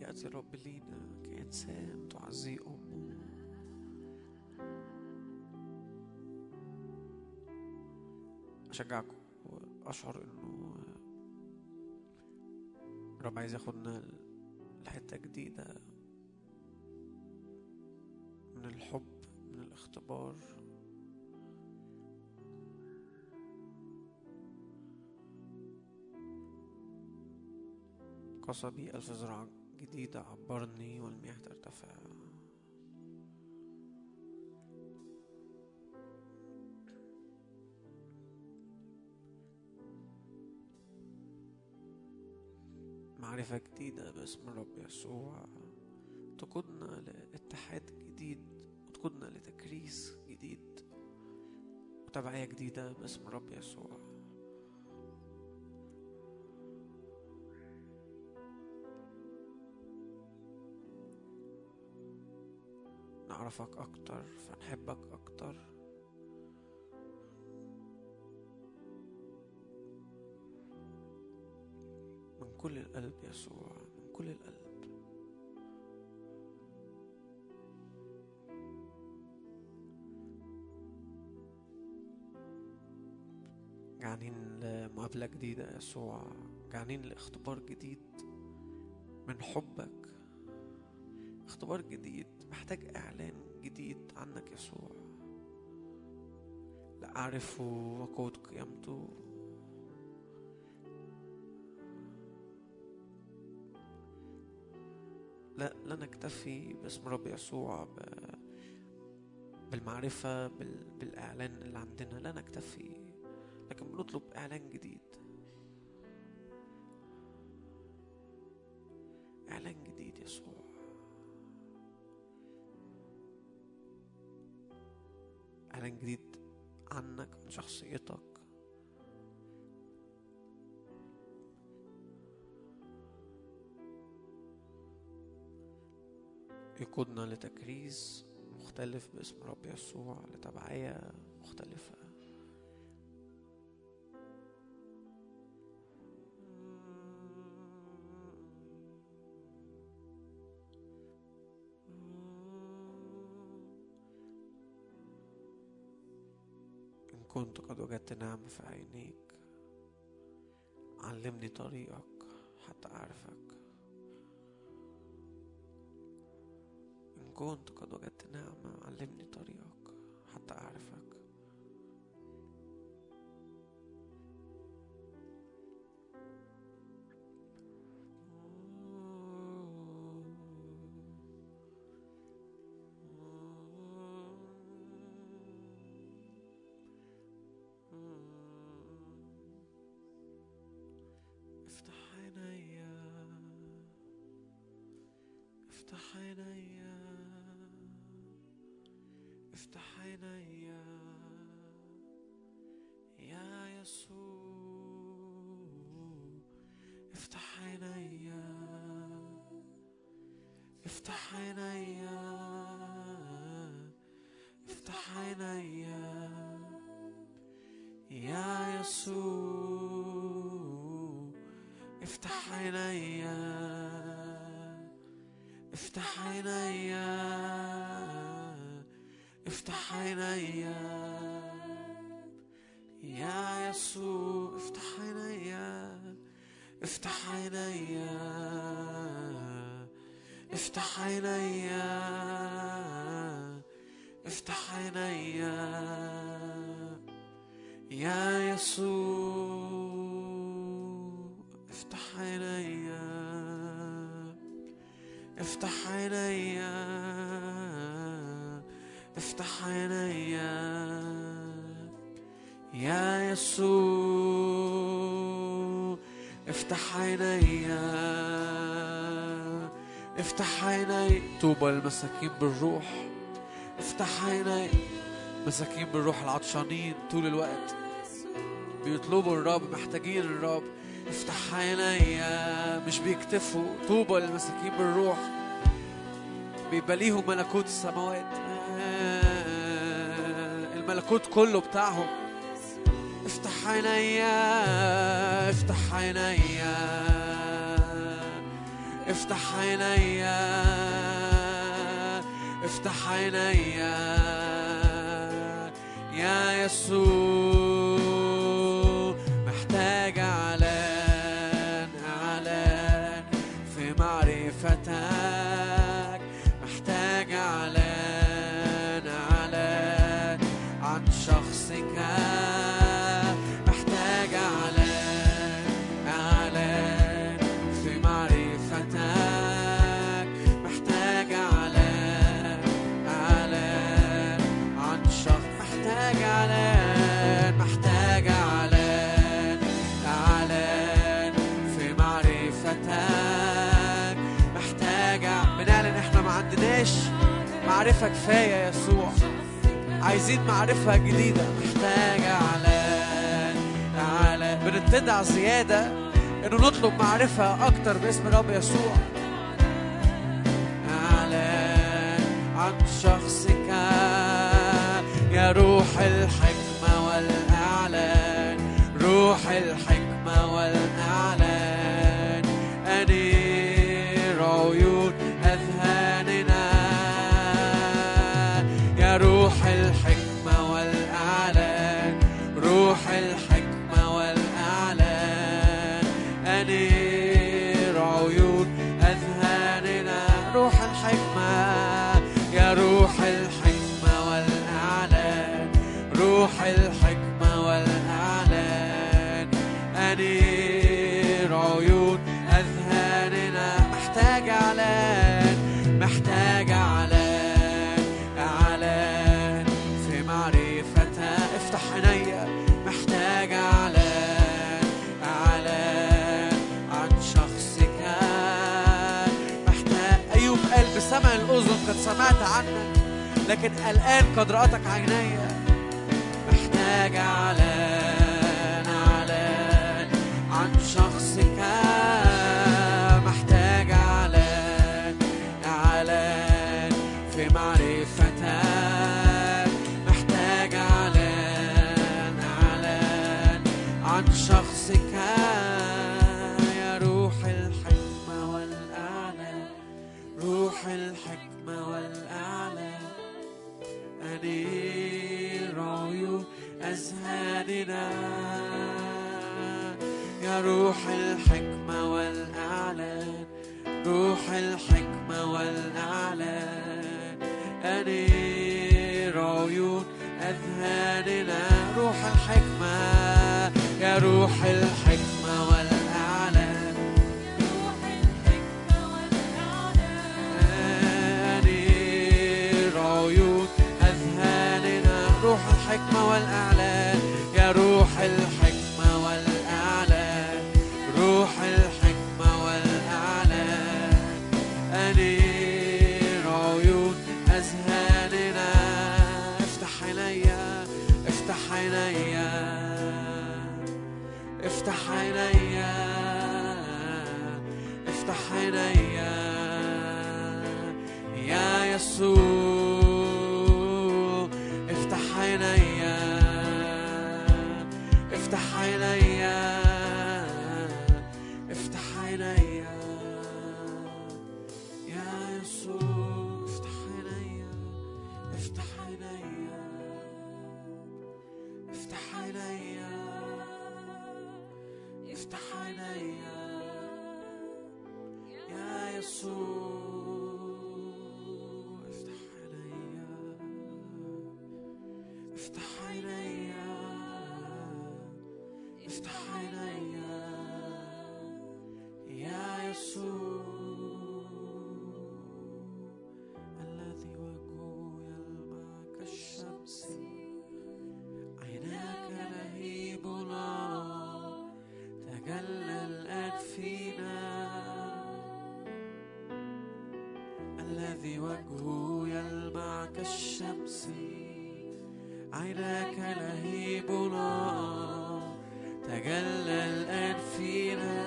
A: يأتي الرب لينا كإنسان تعزيه أمه أشجعكم وأشعر إنه الرب عايز ياخدنا لحتة جديدة من الحب من الاختبار. قصبي ألف زرعة جديدة عبرني والمياه ترتفع. معرفة جديدة باسم الرب يسوع. تقودنا لاتحاد جديد وتقودنا لتكريس جديد وتبعية جديدة باسم الرب يسوع. نعرفك أكتر فنحبك أكتر. من كل القلب يسوع من كل القلب. جعانين لمقابلة جديدة يسوع جعانين لإختبار جديد من حبك. اختبار جديد محتاج إعلان جديد عنك يسوع. لا أعرفه وقوة قيامته. لا لا نكتفي باسم رب يسوع ب... بالمعرفة بال... بالإعلان اللي عندنا. لا نكتفي لكن بنطلب إعلان جديد. إعلان جديد عنك عن شخصيتك. يقودنا لتكريس مختلف باسم رب يسوع لتبعية مختلفة. كنت قد وجدت نعمة في عينيك علمني طريقك حتى أعرفك إن كنت قد وجدت نعمة علمني طريقك حتى أعرفك عينيا يا يسوع افتح عينيا افتح عينيا افتح عينيا يا يسوع افتح عينيا افتح عينيا يسوع افتح عينيا افتح عينيا افتح عينيا يا يسوع افتح عينيا افتح عيني. طوبى للمساكين بالروح افتح عيني. مساكين بالروح العطشانين طول الوقت. بيطلبوا الرب محتاجين الرب. افتح عينيا آه، مش بيكتفوا. طوبى للمساكين بالروح. بيبقى ليهم ملكوت السماوات. آه، الملكوت كله بتاعهم. افتح عينيا آه، افتح عينيا افتح عينيا افتح عينيا يا يسوع. معرفة كفاية يا يسوع. عايزين معرفة جديدة. محتاجة على على بنتدع زيادة إنه نطلب معرفة أكتر باسم الرب يسوع. على عن شخصك يا روح الحكمة والإعلان. روح الحكمة لكن الآن قد رأتك عيني محتاج على إيماننا يا روح الحكمة والإعلان روح الحكمة والإعلان. أنير عيون أذهاننا روح الحكمة. يا روح الحكمة والإعلان
B: روح الحكمة والإعلان.
A: أنير عيون أذهاننا روح الحكمة والإعلان. Jesus. عليا يا يسوع الذي وجهه يلمع كالشمس عيناك لهيب نار تجلى الآن فينا الذي وجهه يلمع كالشمس عيناك لهيب نار تجلى الآن فينا.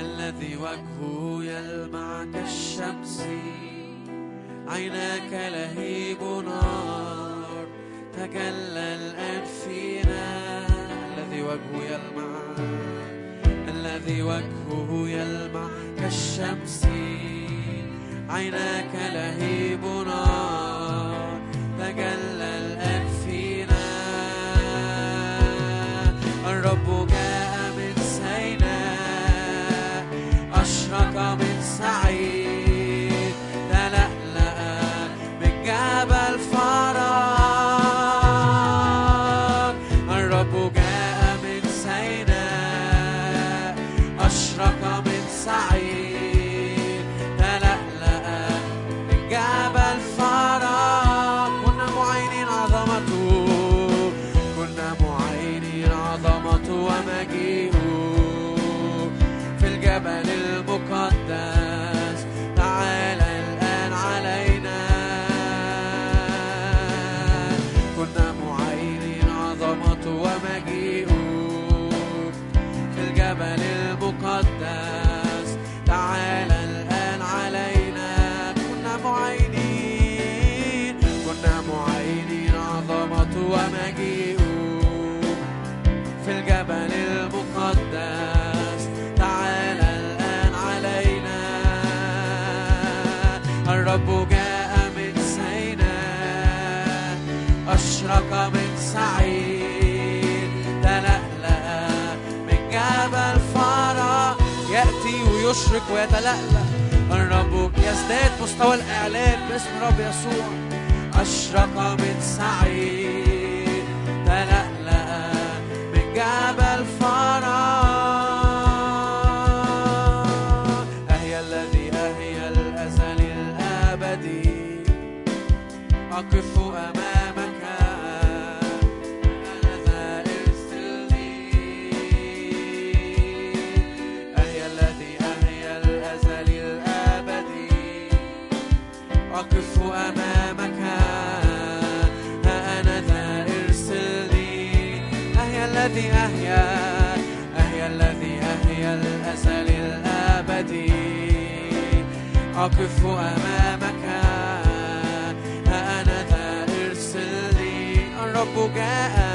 A: الذي وجهه يلمع كالشمس. عيناك لهيب نار. تجلى الآن فينا. الذي وجهه يلمع. الذي وجهه يلمع كالشمس. عيناك لهيب نار. تجلى سعيد. تلألأ من جبل فرح يأتي ويشرق ويتلألأ. الرب يزداد مستوى الإعلان باسم رب يسوع. أشرق من سعيد. تلألأ من جبل فرح أقف أقف أمامك. أنا ذا ارسلني الرب جاء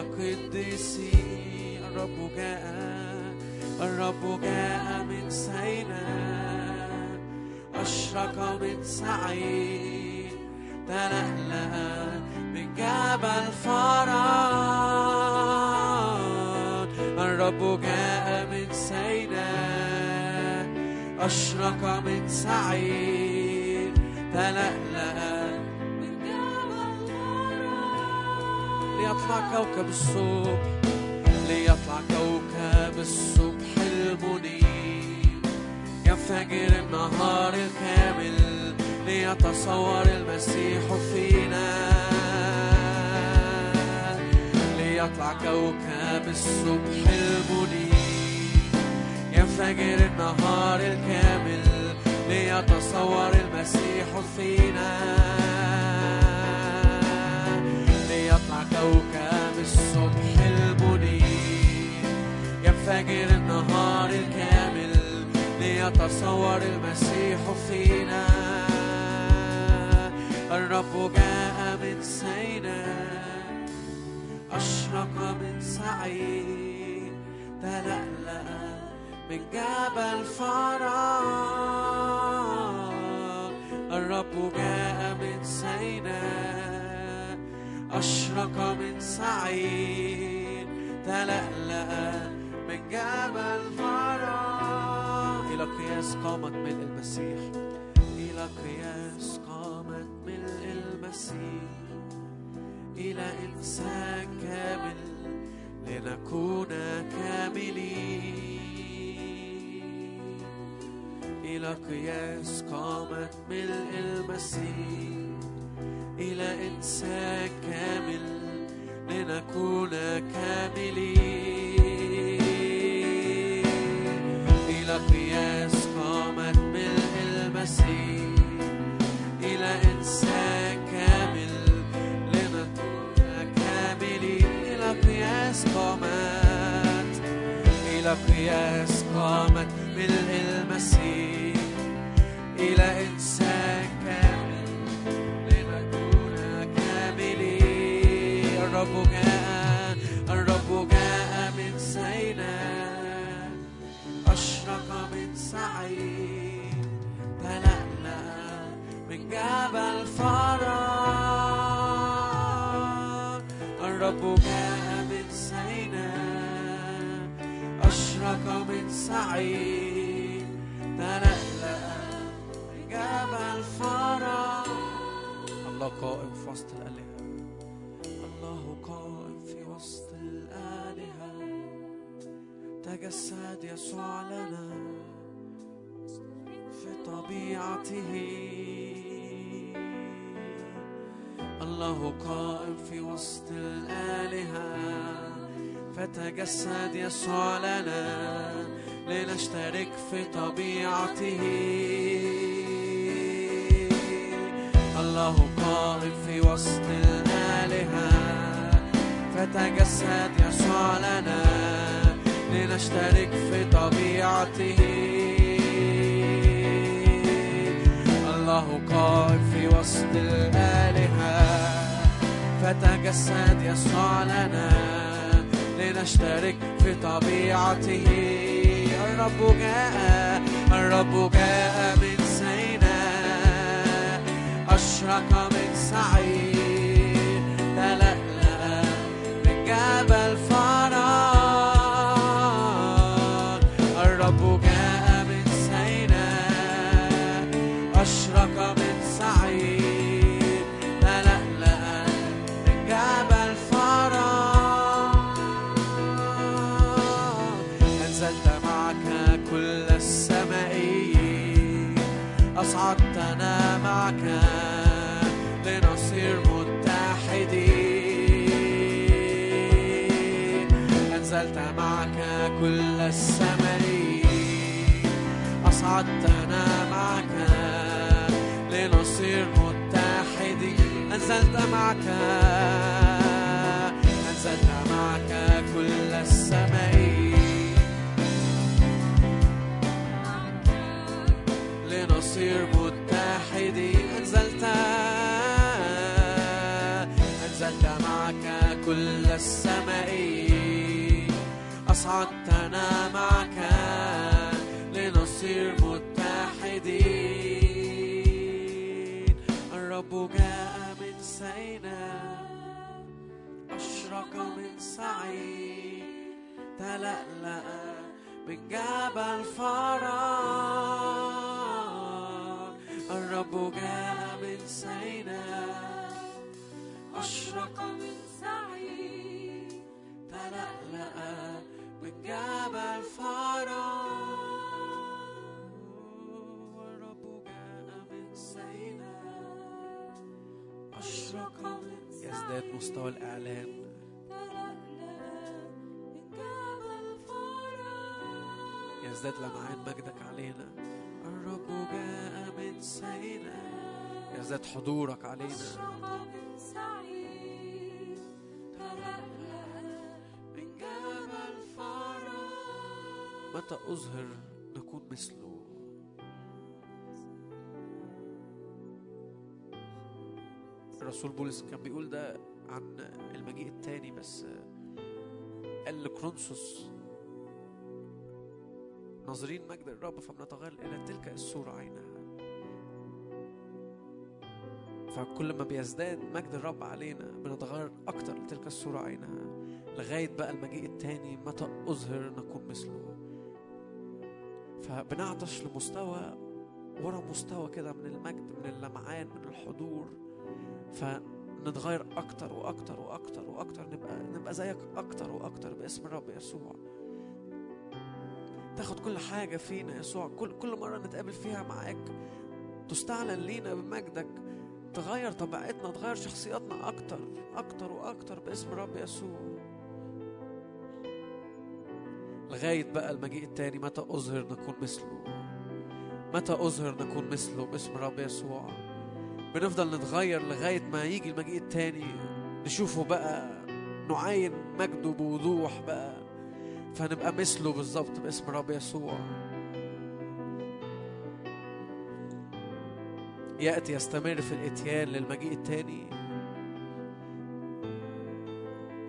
A: قديسين الرب جاء الرب جاء من سيناء أشرق من سعيد تلألأ من جبل فرات الرب جاء من سيناء أشرق من سعيد تلألأ ليطلع كوكب الصبح ليطلع كوكب الصبح المنير ينفجر النهار الكامل ليتصور المسيح فينا. ليطلع كوكب الصبح المنير ينفجر النهار الكامل ليتصور المسيح فينا. كوكب الصبح المنير ينفجر النهار الكامل ليتصور المسيح فينا. الرب جاء من سيناء أشرق من سعيد تلألأ من جبل فرح الرب جاء من سيناء أشرق من سعيد تلألأ من جبل فرح إلى قياس قامت ملء المسيح. إلى قياس قامت ملء المسيح. إلى إنسان كامل لنكون كاملين. إلى قياس قامت ملء المسيح. إلى إنسان كامل لنكون كاملين. إلى قياس قامت ملء المسيح إلى إنسان كامل لنكون كاملين. إلى قياس قامت إلى قياس قامت ملء المسيح إلى إنسان جبل فرح الرب جاء من سيناء أشرق من سعيد تلألأ من جبل فرح الله قائم في وسط الآلهة الله قائم في وسط الآلهة تجسد يسوع لنا في طبيعته الله قائم في وسط الآلهة فتجسد يسوع لنا لنشترك في طبيعته. الله قائم في وسط الآلهة فتجسد يسوع لنا لنشترك في طبيعته. الله قائم في وسط الآلهة فتجسد يسوع لنا لنشترك في طبيعته. الرب جاء الرب جاء من سيناء أشرق من سعيد تلألأ من جبل فرح أنزلت معك أنزلت معك كل السمائيين لنصير متحدين. أنزلت أنزلت معك كل السمائيين أصعدتنا معك أشرق من سعيد. تلألأ من جبل فرح الرب جاء من سيناء. أشرق من سعيد. تلألأ من جبل فرح الرب جاء من سيناء. أشرق من يزداد مستوى الإعلان يزداد لمعان مجدك علينا. الرب جاء من سيناء يزداد حضورك علينا. متى أظهر نكون مثله؟ الرسول بولس كان بيقول ده عن المجيء التاني بس قال لكرونسوس ناظرين مجد الرب فبنتغير إلى تلك الصورة عينها. فكل ما بيزداد مجد الرب علينا بنتغير أكتر لتلك الصورة عينها لغاية بقى المجيء التاني متى أظهر نكون مثله. فبنعطش لمستوى ورا مستوى كده من المجد من اللمعان من الحضور. فنتغير أكتر وأكتر وأكتر وأكتر. نبقى نبقى زيك أكتر وأكتر باسم الرب يسوع. تاخد كل حاجة فينا يسوع. كل كل مرة نتقابل فيها معاك تستعلن لينا بمجدك. تغير طبيعتنا تغير شخصياتنا أكتر أكتر وأكتر باسم الرب يسوع. لغاية بقى المجيء التاني متى أظهر نكون مثله؟ متى أظهر نكون مثله باسم الرب يسوع؟ بنفضل نتغير لغاية ما يجي المجيء التاني نشوفه بقى نعاين مجده بوضوح بقى فنبقى مثله بالظبط باسم الرب يسوع. يأتي يستمر في الإتيان للمجيء التاني.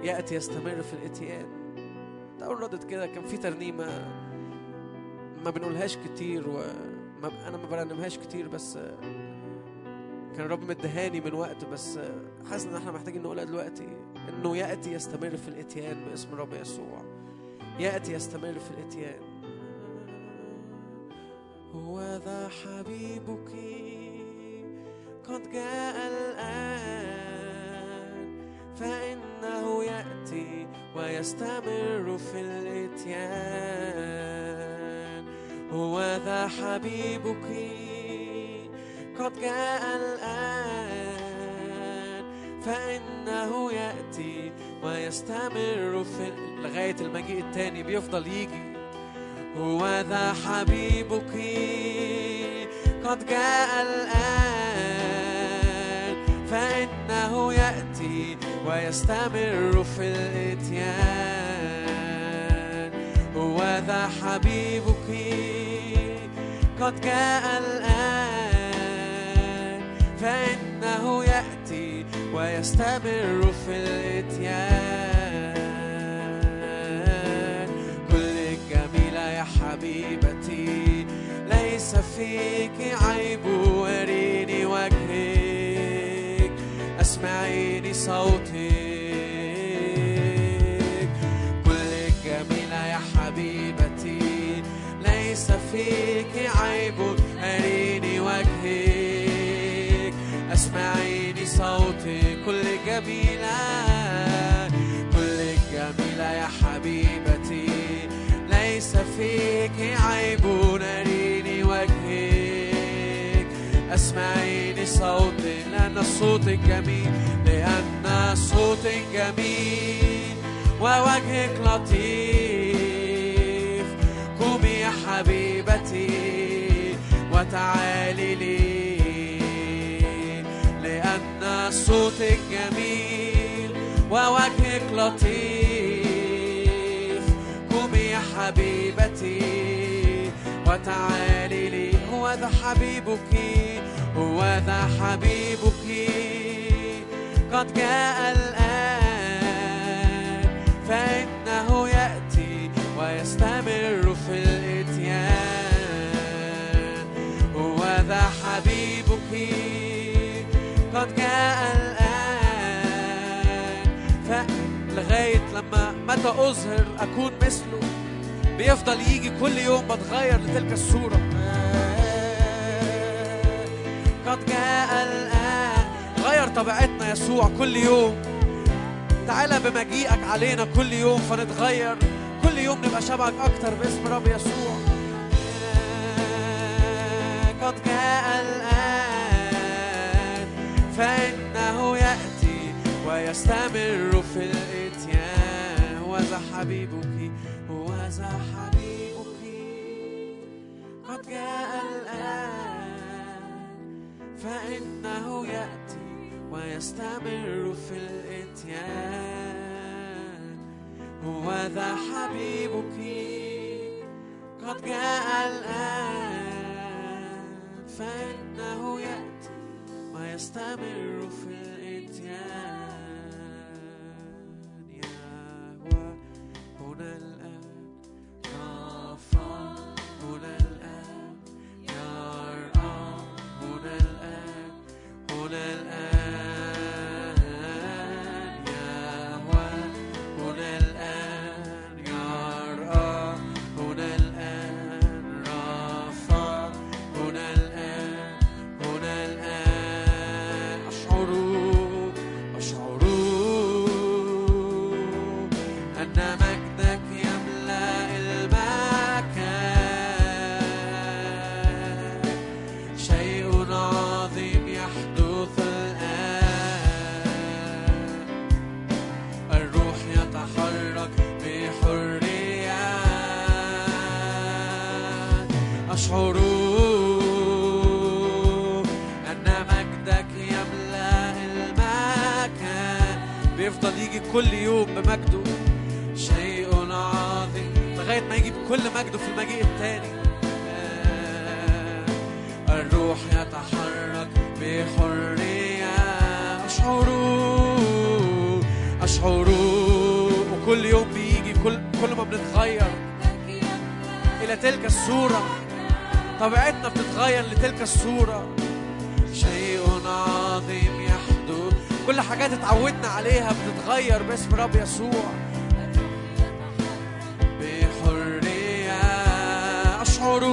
A: يأتي يستمر في الإتيان. تقول ردت كده كان في ترنيمة ما بنقولهاش كتير وما أنا ما برنمهاش كتير بس كان الرب مدهاني من وقت بس حاسس إن إحنا محتاجين نقولها دلوقتي إنه يأتي يستمر في الإتيان باسم الرب يسوع. يأتي يستمر في الإتيان. هو ذا حبيبك قد جاء الآن فإنه يأتي ويستمر في الإتيان. هو ذا حبيبك. قد جاء الآن فإنه يأتي ويستمر في لغاية المجيء التاني بيفضل يجي. هو ذا حبيبك قد جاء الآن فإنه يأتي ويستمر في الإتيان. هو ذا حبيبك قد جاء الآن فإنه يأتي ويستمر في الإتيان. كل جميلة يا حبيبتي ليس فيك عيب وريني وجهك أسمعيني صوتك. كل جميلة يا حبيبتي ليس فيك صوتك كل جميلة كل جميلة يا حبيبتي. ليس فيك عيب أريني وجهك. أسمعيني صوتك لأن صوتك جميل لأن صوتك جميل. ووجهك لطيف. قومي يا حبيبتي وتعالي لي. صوتك جميل ووجهك لطيف. قومي يا حبيبتي وتعالي لي. هو ذا حبيبك هو ذا حبيبك. قد جاء الآن فإنه يأتي ويستمر في الإتيان. هو ذا حبيبك. قد جاء الآن. فلغاية لما متى أظهر أكون مثله؟ بيفضل يجي كل يوم بتغير لتلك الصورة. قد جاء الآن. غير طبيعتنا يسوع كل يوم. تعالى بمجيئك علينا كل يوم فنتغير. كل يوم نبقى شبهك أكتر باسم رب يسوع. قد جاء الآن. فإنه يأتي ويستمر في الإتيان. هو ذا حبيبك هو ذا حبيبك. قد جاء الآن. فإنه يأتي ويستمر في الإتيان. هو ذا حبيبك قد جاء الآن. فإنه يأتي ويستمر في الإتيان الفتيان يهوى هنا الآن رافع أشعر أن مجدك يملأ المكان. بيفضل يجي كل يوم بمجده. شيء عظيم. لغاية ما يجي بكل مجده في المجيء التاني. الروح يتحرك بحرية. أشعر أشعر وكل يوم بيجي كل كل ما بنتغير. إلى تلك الصورة. طبيعتنا بتتغير لتلك الصورة. شيء عظيم يحدث. كل حاجات اتعودنا عليها بتتغير باسم رب يسوع. بحرية أشعر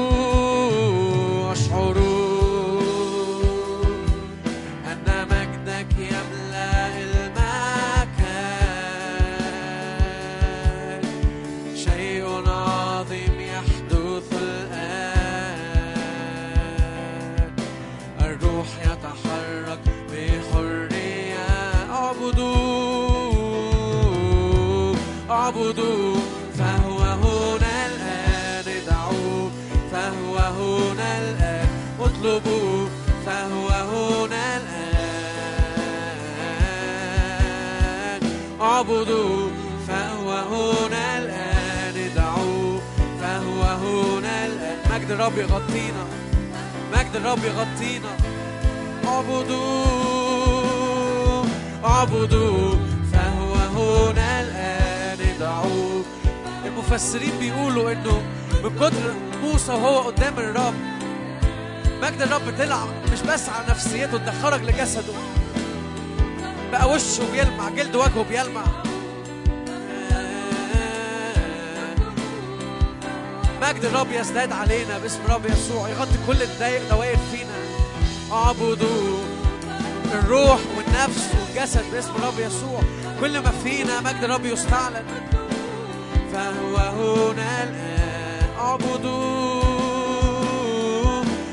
A: اعبدوا فهو هنا الآن ادعوا فهو هنا الآن. مجد الرب يغطينا مجد الرب يغطينا. اعبدوا اعبدوا فهو هنا الآن ادعوا المفسرين بيقولوا إنه من كتر موسى وهو قدام الرب مجد الرب طلع مش بس على نفسيته ده خرج لجسده. بقى وشه بيلمع جلد وجهه بيلمع. مجد الرب يزداد علينا باسم رب يسوع يغطي كل دوائر فينا. اعبدوا الروح والنفس والجسد باسم رب يسوع. كل ما فينا مجد الرب يستعلن. فهو هنا الآن. اعبدوا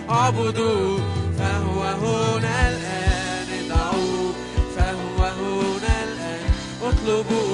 A: اعبدوا فهو هنا الآن. Lulu.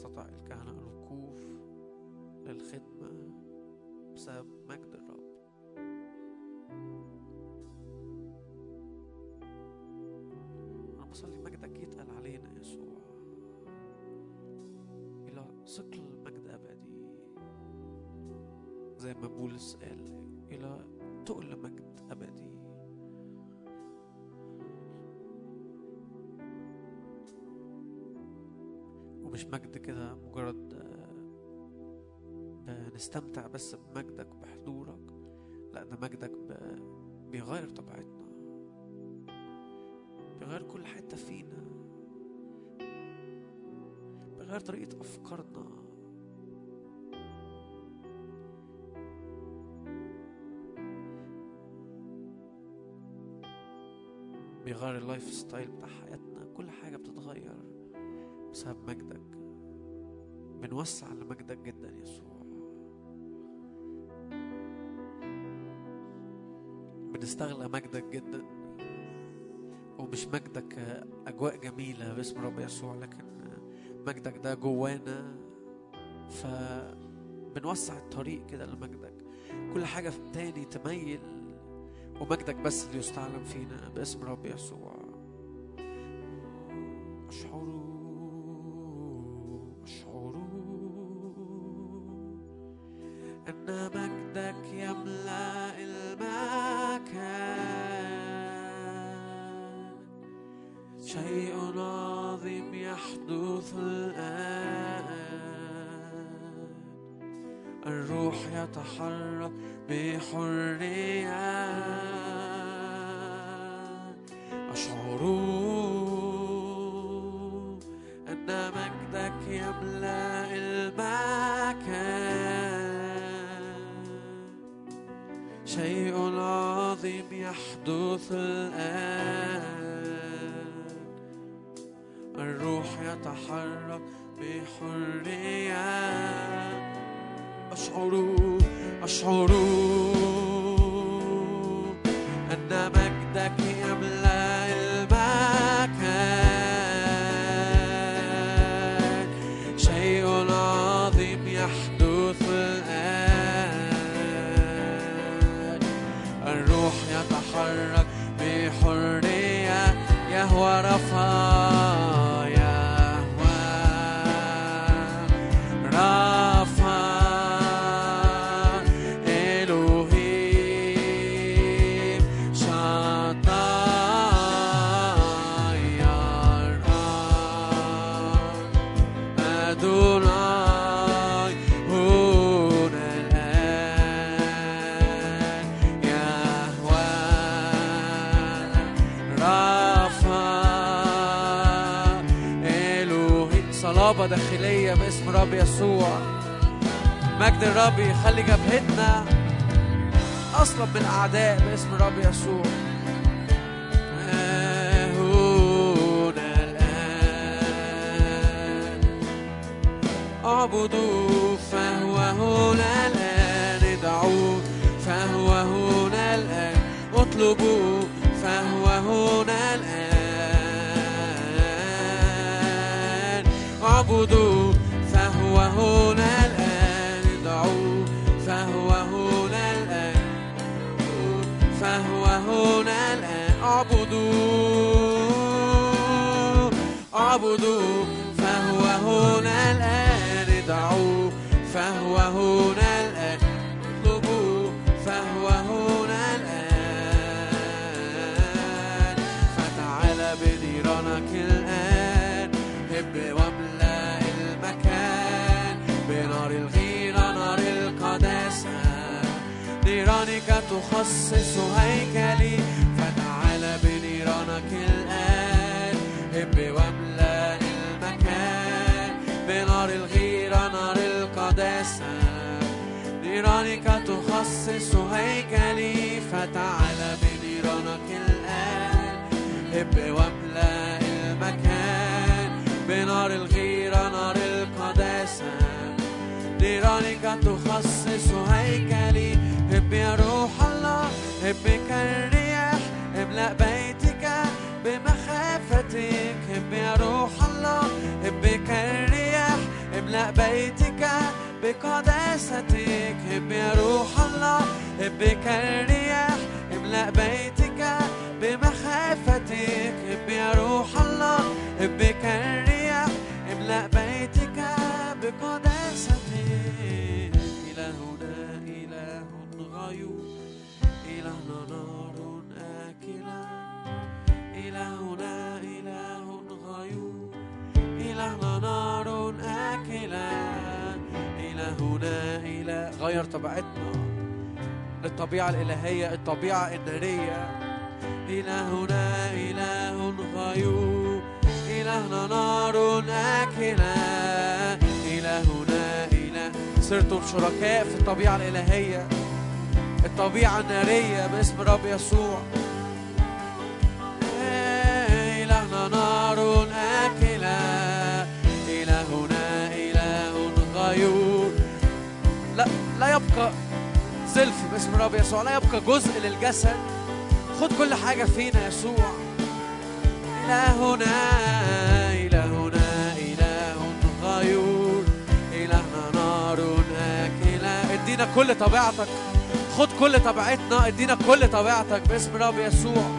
A: لم يستطع الكهنة الوقوف للخدمة بسبب مجد الرب. أنا بصلي مجدك يتقل علينا يسوع. إلى ثقل مجد أبدي. زي ما بولس قال إلى تقل مجد أبدي. ومش مجد كده مجرد آه، بنستمتع بس بمجدك بحضورك. لا ده مجدك بيغير طبيعتنا. بيغير كل حتة فينا. بيغير طريقة أفكارنا. بيغير ال lifestyle بتاع حياتنا. كل حاجة بتتغير. بسبب مجدك. بنوسع لمجدك جدا يا يسوع. بنستغلى مجدك جدا. ومش مجدك أجواء جميلة باسم رب يسوع لكن مجدك ده جوانا. فبنوسع الطريق كده لمجدك. كل حاجة تاني تميل ومجدك بس اللي يستعلم فينا باسم رب يسوع. يسوع. مجد الرب يخلي بقداستك هب يا روح الله هب كالرياح املأ بيتك بمخافتك هب يا روح الله هب كالرياح املأ بيتك بقداستك إلهنا إله غيور إلهنا نار آكلة. إلهنا إله غيور إلهنا نار آكلة. إلهنا إله غير طبيعتنا. للطبيعة الإلهية الطبيعة النارية. إلهنا إله غيور إلهنا نار آكلة. إلهنا إله. صرتم شركاء في الطبيعة الإلهية. الطبيعة النارية باسم رب يسوع. لا لا يبقى زلف باسم رب يسوع لا يبقى جزء للجسد. خد كل حاجة فينا يسوع. إلهنا إلهنا إله غيور. إلهنا نار آكلة إدينا كل طبيعتك. خد كل طبيعتنا إدينا كل طبيعتك باسم رب يسوع.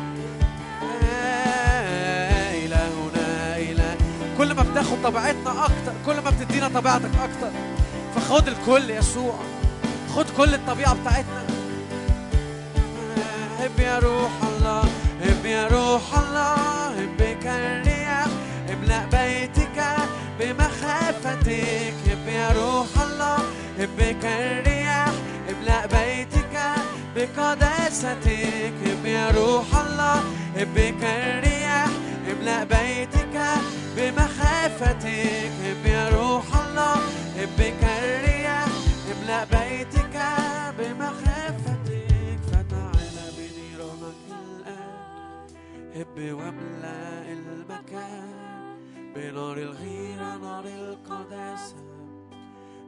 A: إلهنا إله. كل ما بتاخد طبيعتنا أكتر كل ما بتدينا طبيعتك أكتر. فخد الكل يسوع. خد كل الطبيعة بتاعتنا. هب يا روح الله هب يا روح الله هب كالرياح املأ بيتك بمخافتك. هب يا روح الله هب كالرياح املأ بيتك بقداستك. هب يا روح الله هب كالرياح املأ بيتك بمخافتك هب يا روح الله هب كالرياح املأ بيتك بمخافتك. فتعال بنيرانك الآن. هب واملأ المكان. بنار الغيرة نار القداسة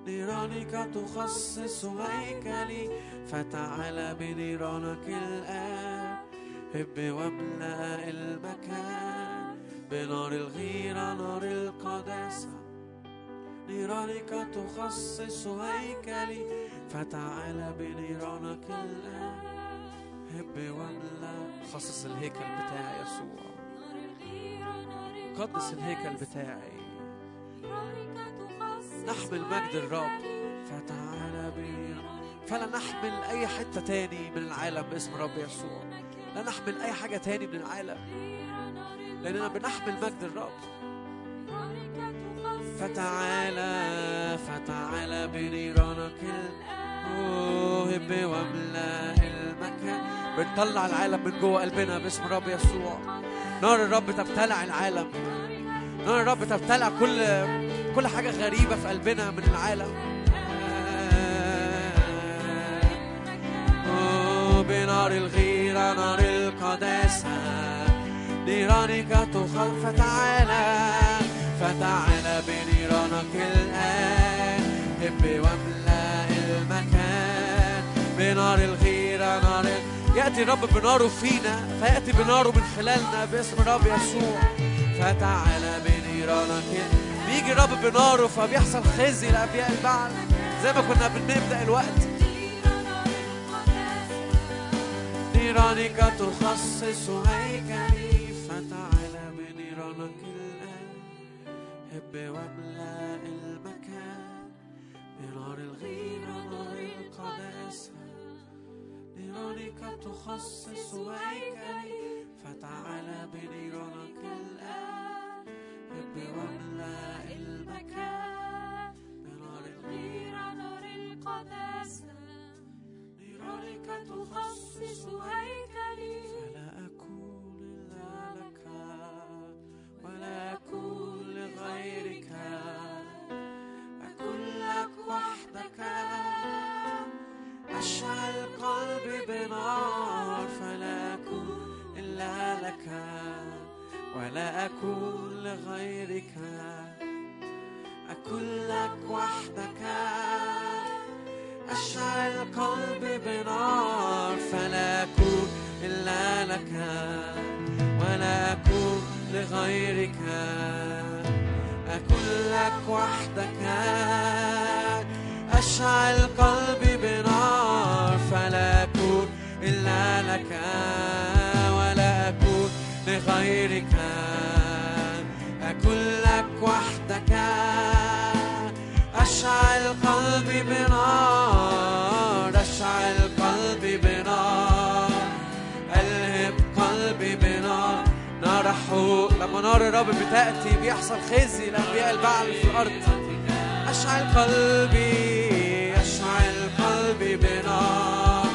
A: نيرانك تخصص هيكلي فتعال بنيرانك الآن. هب واملأ المكان. بنار الغيرة نار القداسة. نيرانك تخصص هيكلي فتعال بنيرانك الآن. هب واملأ خصص الهيكل بتاعي يسوع. قدس الهيكل بتاعي. نحمل مجد الرب. فتعال بي فلا نحمل أي حتة تاني من العالم باسم رب يسوع. لا نحمل أي حاجة تاني من العالم. لأننا بنحمل مجد الرب. فتعالى فتعالى بنيرانك. هب واملأ المكان بنطلع العالم من جوه قلبنا باسم رب يسوع. نار الرب تبتلع العالم. نار الرب تبتلع كل كل حاجة غريبة في قلبنا من العالم. بنار الغيرة نار القداسة. نيرانك تخل فتعالى فتعالى بنيرانك الآن. هب واملأ المكان بنار الغيرة نار يأتي الرب بناره فينا فيأتي بناره من خلالنا باسم الرب يسوع. فتعالى بنيرانك بيجي الرب بناره فبيحصل خزي لأنبياء البعل زي ما كنا بنبدأ الوقت. نيرانك تخصص هيكلي هب واملأ المكان. بنار الغيرة نار القداسة نيرانك تخصص هيكلي فتعالى بنيرانك الآن. هب واملأ المكان. بنار الغيرة
C: نار القداسة
A: نيرانك
C: تخصص هيكلي
A: فلا أكون إلا لك ولا أكون وحدك. أشعل قلبي بنار فلا أكون إلا لك ولا أكون لغيرك. أكون لك وحدك. أشعل قلبي بنار فلا أكون إلا لك ولا أكون لغيرك. أكون لك وحدك. أشعل قلبي بنار فلا أكون إلا لك ولا أكون لغيرك. أكون لك وحدك. أشعل قلبي بنار نار حوق لما نار الرب بتأتي بيحصل خزي لأنبياء البعل في الأرض. أشعل قلبي أشعل قلبي بنار.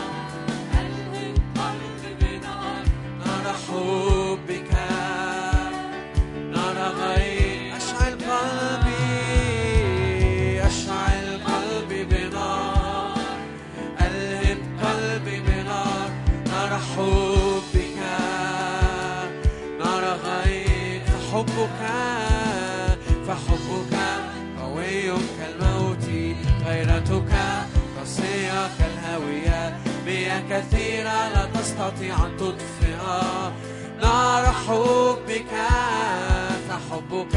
C: قلبي بنار.
A: نار حبك فحبك فحبك قوي كالموت غيرتك قاسية كالهاوية مياه كثيرة لا تستطيع أن تطفئها نار حبك فحبك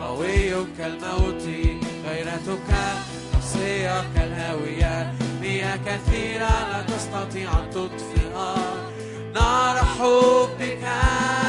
A: قوي كالموت غيرتك قاسية كالهاوية مياه كثيرة لا تستطيع أن تطفئها نار حبك.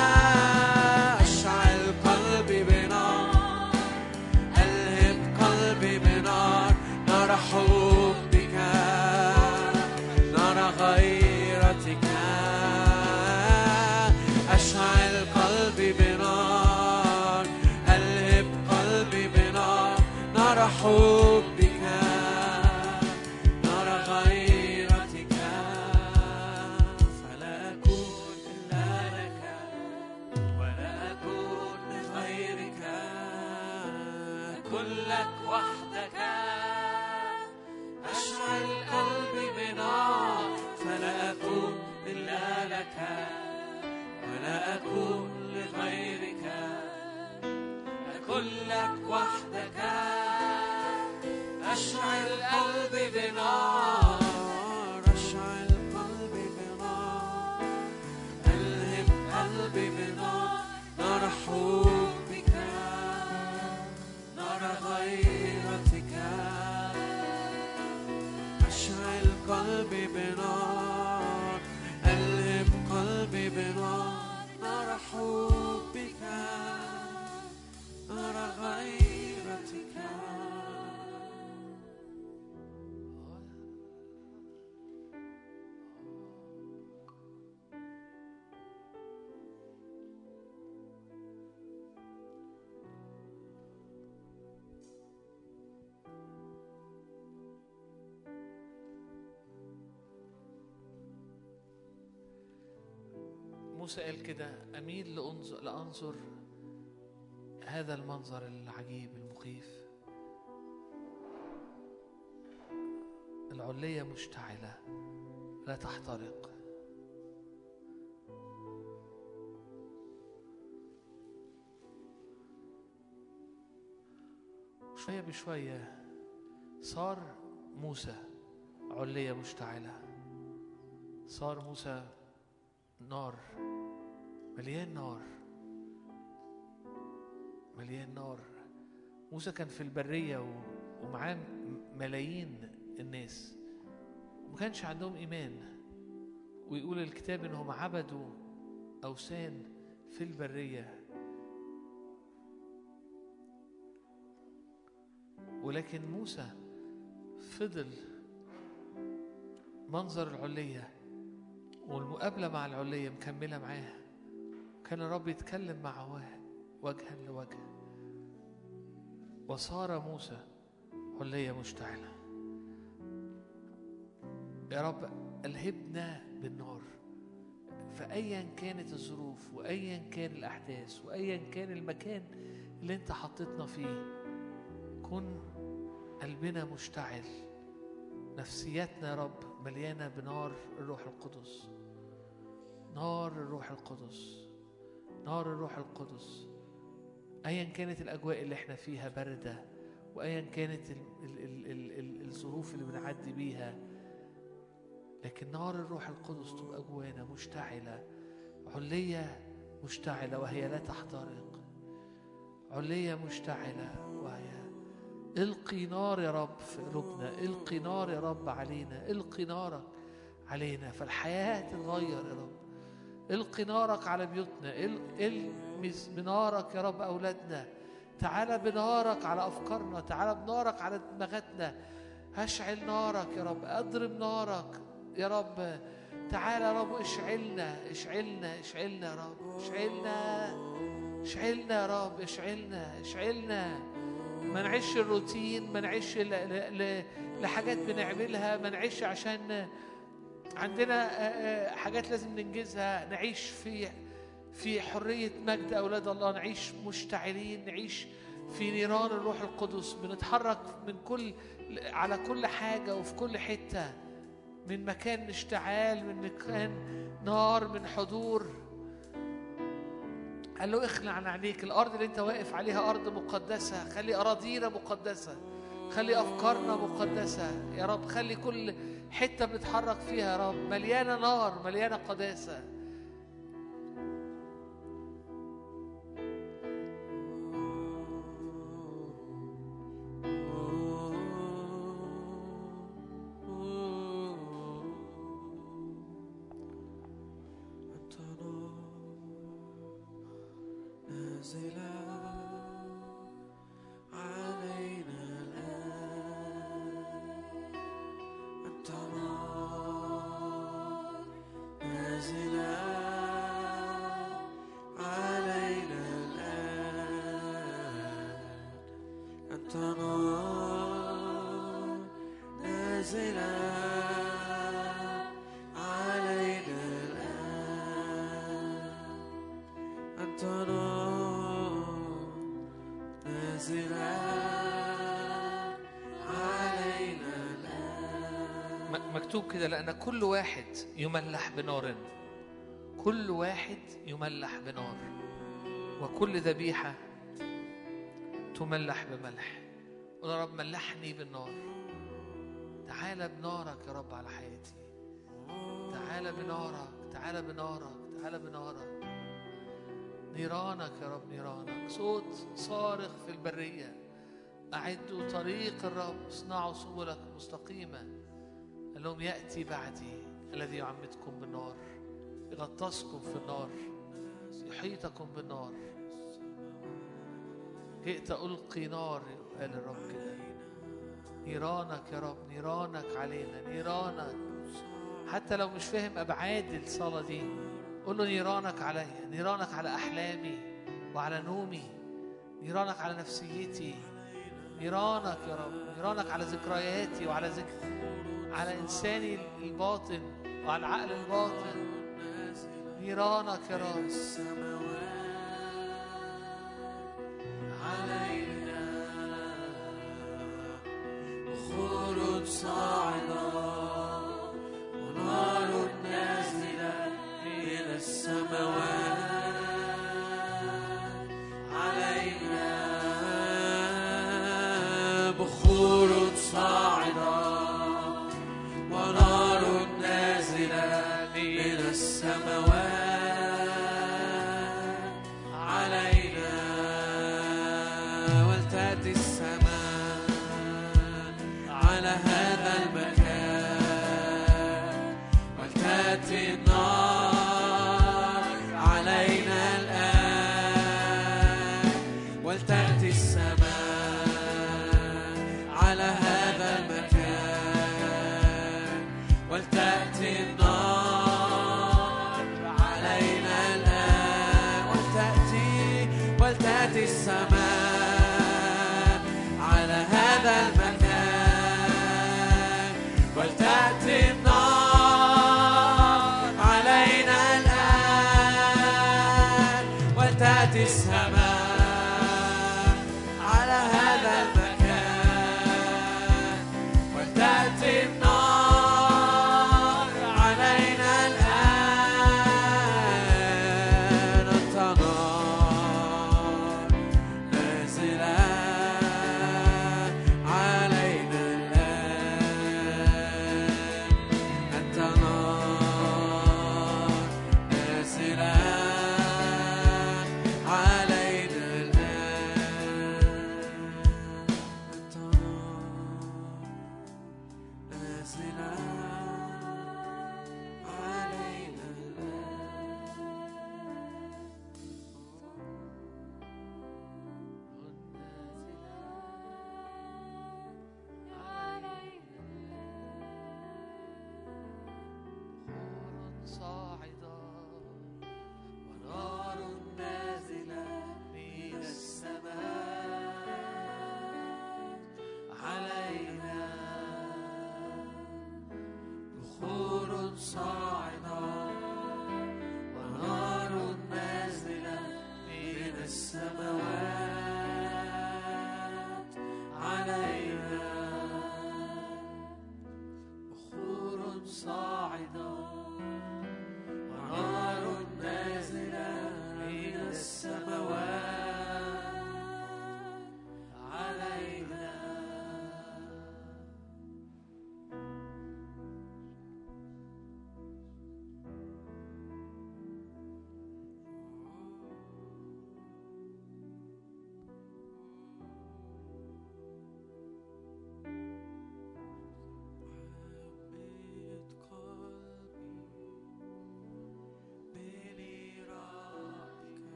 A: أكون لغيرك. أكون لك وحدك. أشعل
D: موسى قال كده أميل لأنظر, لأنظر هذا المنظر العجيب المخيف. العلية مشتعلة لا تحترق. شوية بشوية صار موسى علية مشتعلة. صار موسى نار. مليان نار. مليان نار. موسى كان في البرية ومعاه ملايين الناس. وما كانش عندهم إيمان. ويقول الكتاب إنهم عبدوا أوثان في البرية. ولكن موسى فضل منظر العلية. والمقابلة مع العلية مكملة معاها كان الرب يتكلم معه وجها لوجه. وصار موسى علية مشتعلة يا رب ألهبنا بالنار. فأيا كانت الظروف وأيا كان الأحداث وأيا كان المكان اللي أنت حطيتنا فيه كن قلبنا مشتعل. نفسياتنا يا رب مليانة بنار الروح القدس. نار الروح القدس. نار الروح القدس. ايا كانت الأجواء اللي إحنا فيها باردة وايا كانت ال ال ال ال ال الظروف اللي بنعدي بيها لكن نار الروح القدس تبقى جوانا مشتعلة علية مشتعلة وهي لا تحترق. علية مشتعلة وهي إلقي نار يا رب في قلوبنا إلقي نار يا رب علينا إلقي نارك علينا فالحياة تتغير يا رب. إلقي نارك على بيوتنا إل- إلمس بنارك يا رب أولادنا. تعالى بنارك على أفكارنا تعالى بنارك على دماغاتنا. هشعل نارك يا رب أضرب نارك يا رب. تعالى يا رب اشعلنا اشعلنا اشعلنا يا رب اشعلنا اشعلنا يا رب اشعلنا اشعلنا. ما نعيش الروتين ما نعيش لحاجات بنعملها ما نعيش عشان عندنا آه، آه، حاجات لازم ننجزها. نعيش في في حرية مجد أولاد الله. نعيش مشتعلين. نعيش في نيران الروح القدس. بنتحرك من كل على كل حاجة وفي كل حتة. من مكان اشتعال من مكان نار من حضور. قال له اخلع عن عينيك الأرض اللي أنت واقف عليها أرض مقدسة. خلي أراضينا مقدسة. خلي أفكارنا مقدسة. يا رب خلي كل حتة بنتحرك فيها يا رب. مليانة نار مليانة قداسة. كده لأن كل واحد يملح بنار. كل واحد يملح بنار وكل ذبيحة تملح بملح. قول يا رب ملحني بالنار. تعالى بنارك يا رب على حياتي. تعالى بنارك تعالى بنارك تعالى بنارك. نيرانك يا رب نيرانك. صوت صارخ في البرية. أعدوا طريق الرب اصنعوا سبلك مستقيمة قال لهم يأتي بعدي الذي يعمدكم بالنار يغطسكم في النار يحيطكم بالنار. جئت ألقي نار قال الرب. كده نيرانك يا رب نيرانك علينا نيرانك. حتى لو مش فاهم أبعاد الصلاة دي قول له نيرانك عليا نيرانك على أحلامي وعلى نومي. نيرانك على نفسيتي. نيرانك يا رب نيرانك على ذكرياتي وعلى ذكر. على إنساني الباطن وعلى العقل الباطن. نيرانك يا رب.
A: علينا. خلود صاعدة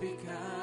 A: because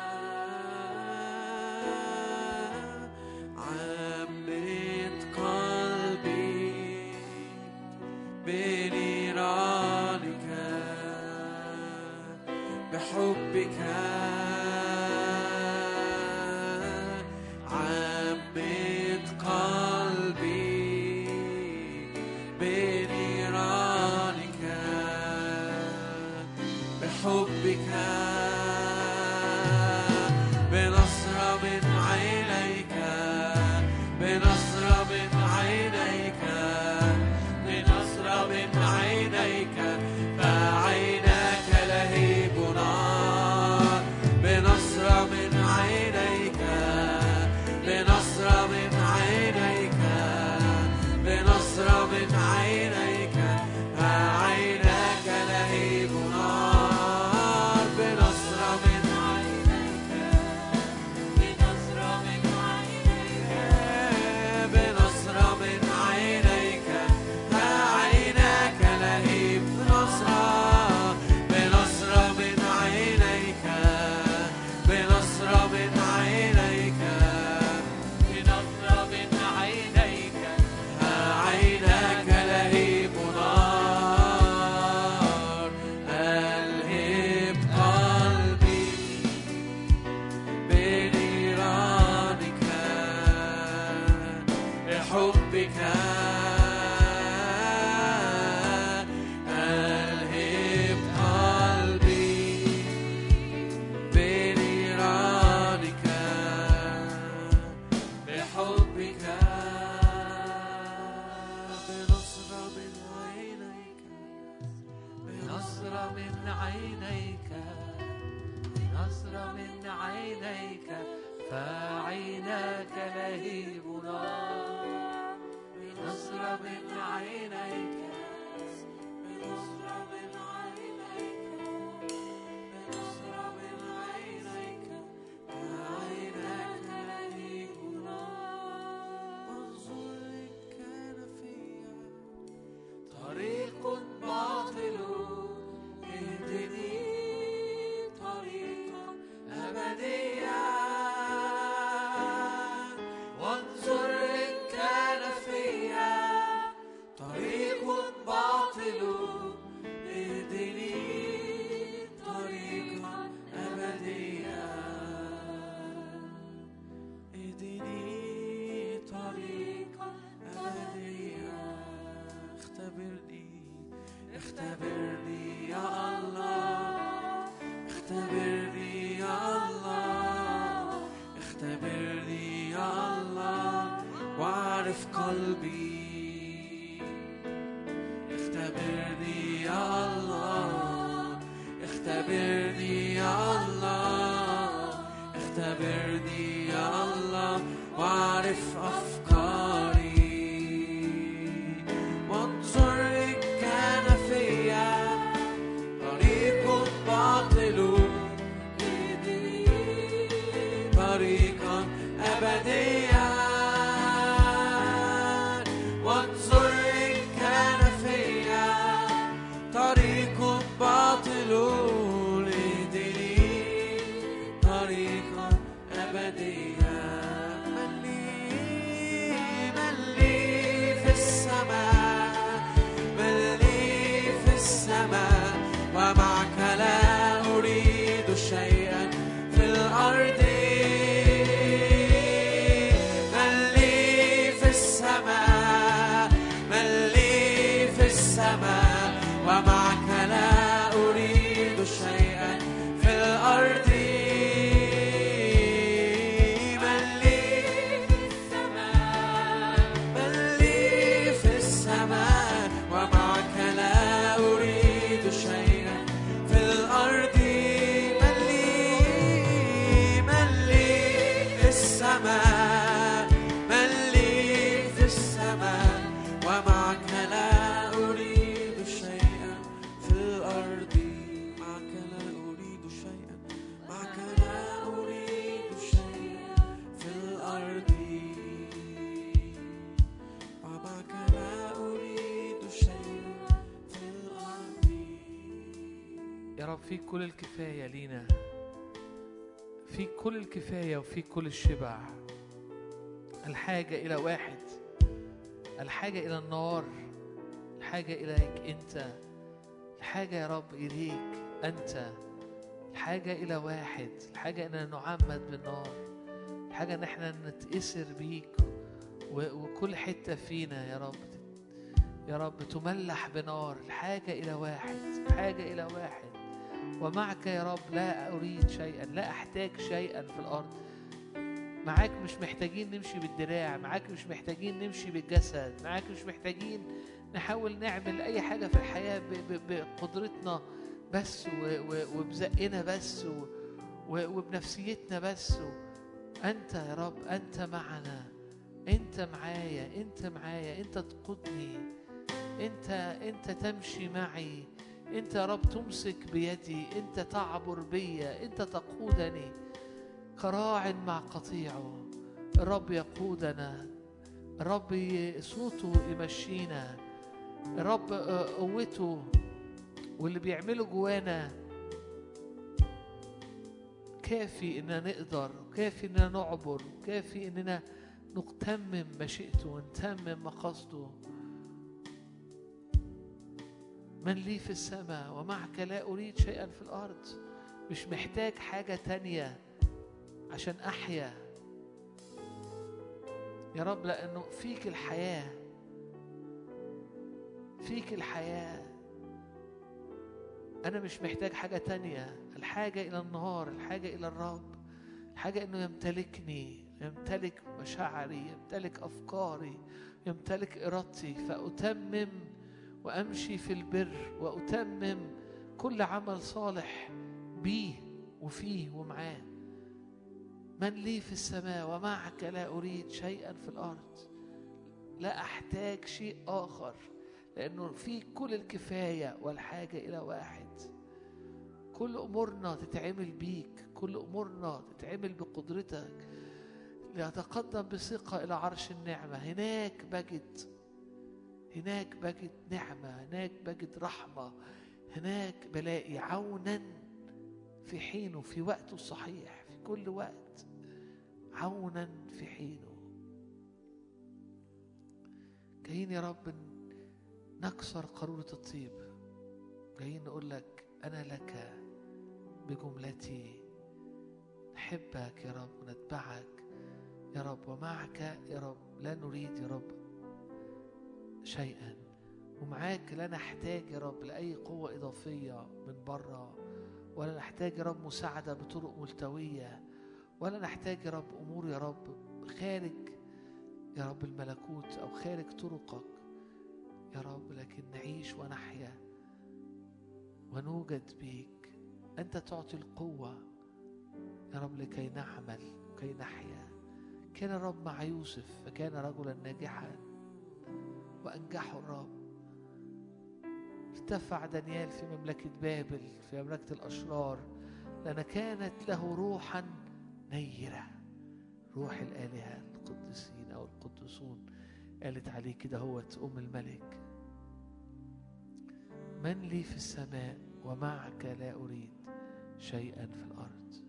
A: فيك كل الكفاية لينا. فيك كل الكفاية وفيك كل الشبع. الحاجة إلى واحد. الحاجة إلى النار. الحاجة إليك أنت. الحاجة يا رب إليك أنت. الحاجة إلى واحد. الحاجة إن نعمد بالنار. الحاجة إن إحنا نتأثر بيك. وكل حتة فينا يا رب. يا رب تملح بنار. الحاجة إلى واحد. الحاجة إلى واحد. ومعك يا رب لا أريد شيئا لا أحتاج شيئا في الأرض. معاك مش محتاجين نمشي بالدراع معاك مش محتاجين نمشي بالجسد معاك مش محتاجين نحاول نعمل أي حاجة في الحياة بقدرتنا بس وبزقنا بس وبنفسيتنا بس. أنت يا رب أنت معنا. أنت معايا أنت معايا أنت تقودني. أنت أنت تمشي معي. أنت يا رب تمسك بيدي أنت تعبر بيا أنت تقودني. كراع مع قطيعه الرب يقودنا. الرب صوته يمشينا. الرب قوته واللي بيعمله جوانا كافي إننا نقدر كافي إننا نعبر كافي إننا نتمم مشيئته ونتمم مقاصده من لي في السماء ومعك لا أريد شيئا في الأرض. مش محتاج حاجة تانية عشان أحيا. يا رب لأنه فيك الحياة. فيك الحياة. أنا مش محتاج حاجة تانية. الحاجة إلى النهار الحاجة إلى الرب. الحاجة إنه يمتلكني يمتلك مشاعري يمتلك أفكاري يمتلك إرادتي. فأتمم وأمشي في البر وأتمم كل عمل صالح بيه وفيه ومعاه.
D: من لي في السماء ومعك لا أريد شيئا في الأرض. لا أحتاج شيء آخر لأنه في كل الكفاية والحاجة إلى واحد. كل أمورنا تتعمل بيك كل أمورنا تتعمل بقدرتك. لأتقدم بثقة إلى عرش النعمة. هناك بجد هناك بجد نعمة هناك بجد رحمة هناك بلاقي عونا في حينه في وقته الصحيح في كل وقت عونا في حينه. جايين يا رب نكسر قارورة الطيب. جايين نقول لك أنا لك بجملتي نحبك يا رب ونتبعك يا رب ومعك يا رب لا نريد يا رب شيئا. ومعاك لا نحتاج يا رب لأي قوة إضافية من بره ولا نحتاج يا رب مساعدة بطرق ملتوية ولا نحتاج يا رب أمور يا رب خارج يا رب الملكوت أو خارج طرقك يا رب لكن نعيش ونحيا ونوجد بيك. أنت تعطي القوة يا رب لكي نعمل كي نحيا. كان الرب مع يوسف فكان رجلا ناجحا. وأنجحه الرب. ارتفع دانيال في مملكة بابل في مملكة الأشرار لأن كانت له روحا نيرة. روح الآلهة القديسين أو القدسون قالت عليه كده هو أم الملك. من لي في السماء ومعك لا أريد شيئا في الأرض.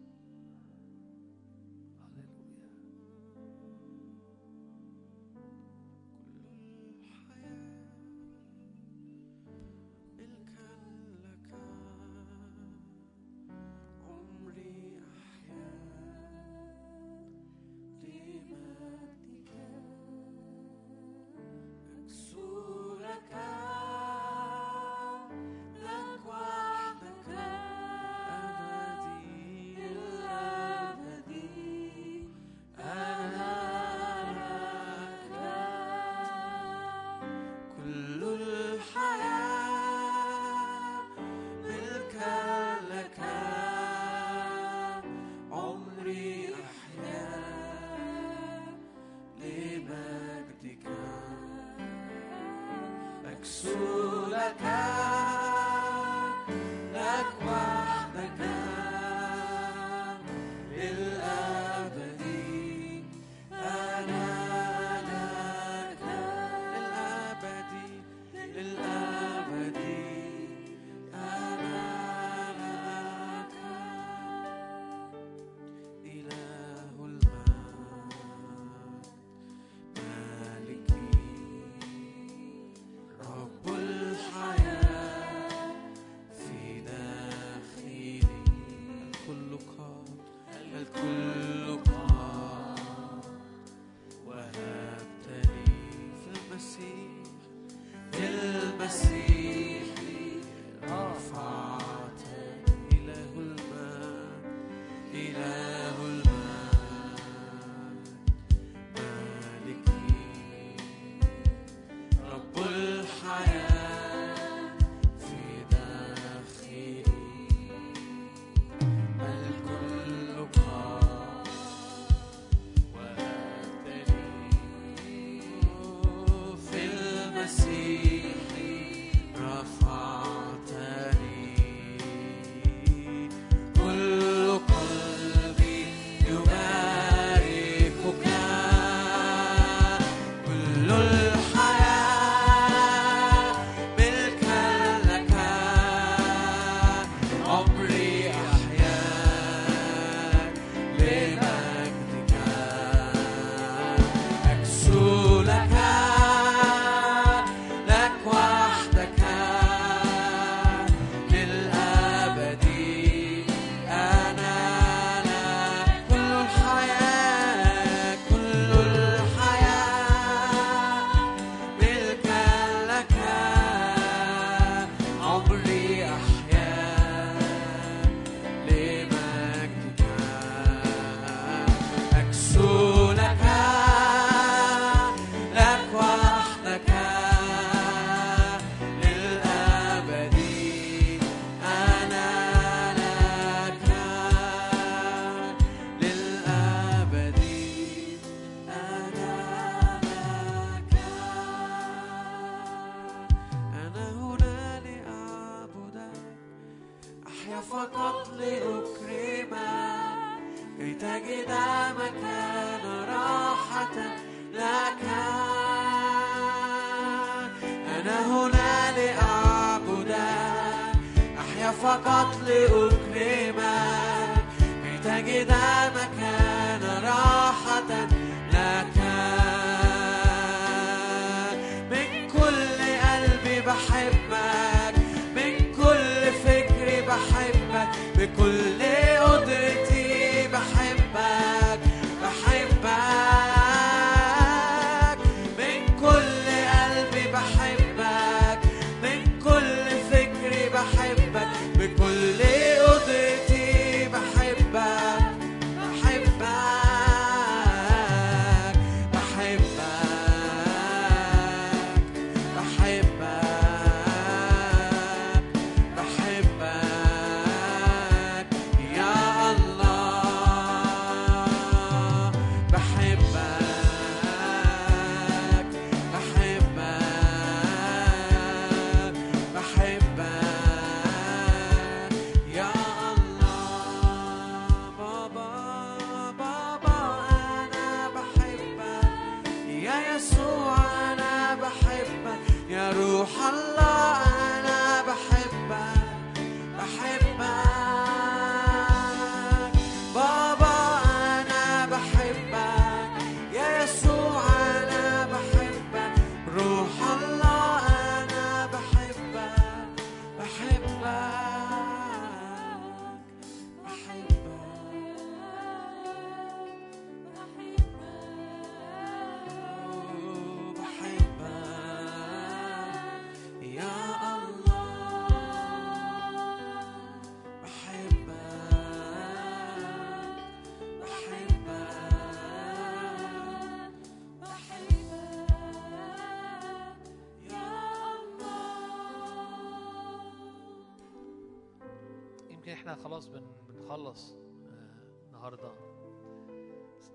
D: خلاص بن بنخلص آه، النهارده.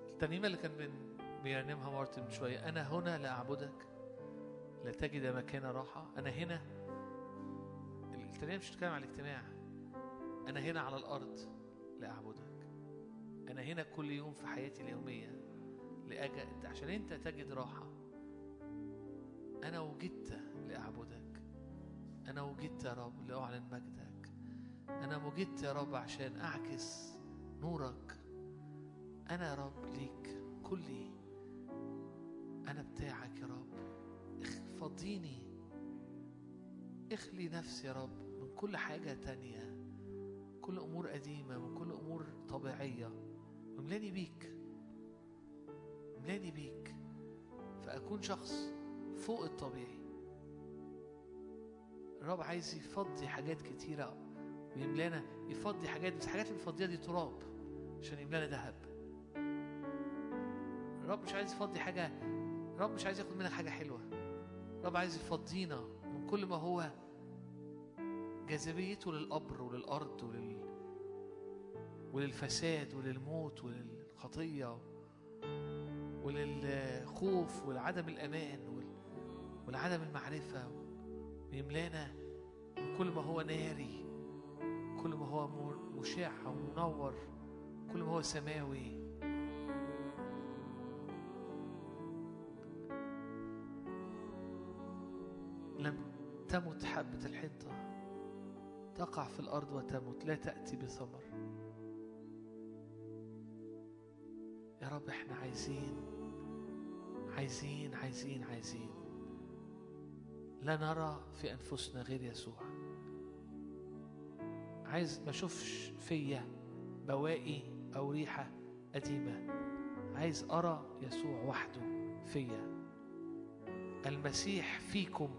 D: الترنيمه اللي كان بن بيرنمها مارتن من شوية أنا هنا لاعبدك لا تجد مكان راحة. أنا هنا الترنيمه مش بتتكلم عن الاجتماع. أنا هنا على الأرض لاعبدك أنا هنا كل يوم في حياتي اليومية لأجد عشان أنت تجد راحة. أنا وجدت لاعبدك أنا وجدت يا رب لأعلن مجدك. أنا وجدت يا رب عشان أعكس نورك. أنا يا رب ليك كلي أنا بتاعك يا رب. فضيني. إخلي نفسي يا رب من كل حاجة تانية كل أمور قديمة من كل أمور طبيعية. واملاني بيك. أملاني بيك. فأكون شخص فوق الطبيعي. الرب عايز يفضي حاجات كتيرة ويملانا يفضي حاجات بس الحاجات اللي بيفضيها دي تراب عشان يملانا ذهب. الرب مش عايز يفضي حاجة الرب مش عايز ياخد منك حاجة حلوة. الرب عايز يفضينا من كل ما هو جاذبيته للقبر وللأرض ولل وللفساد وللموت وللخطية وللخوف ولعدم الأمان ولعدم المعرفة. ويملانا من كل ما هو ناري. كل ما هو مشع ومنور كل ما هو سماوي. لم تمت حبة الحنطة تقع في الأرض وتمت لا تأتي بثمر. يا رب إحنا عايزين عايزين عايزين عايزين. لا نرى في أنفسنا غير يسوع. عايز ما أشوفش فيا بواقي أو ريحة قديمة. عايز أرى يسوع وحده فيا. المسيح فيكم.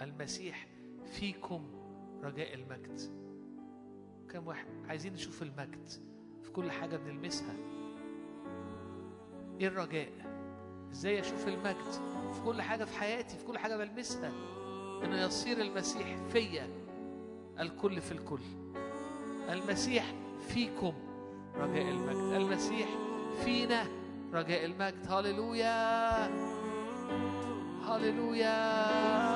D: المسيح فيكم رجاء المجد. كم واحد عايزين نشوف المجد في كل حاجة بنلمسها. إيه الرجاء؟ إزاي أشوف المجد في كل حاجة في حياتي في كل حاجة بلمسها؟ إنه يصير المسيح فيا. الكل في الكل. المسيح فيكم رجاء المجد. المسيح فينا رجاء المجد. هللويا. هللويا.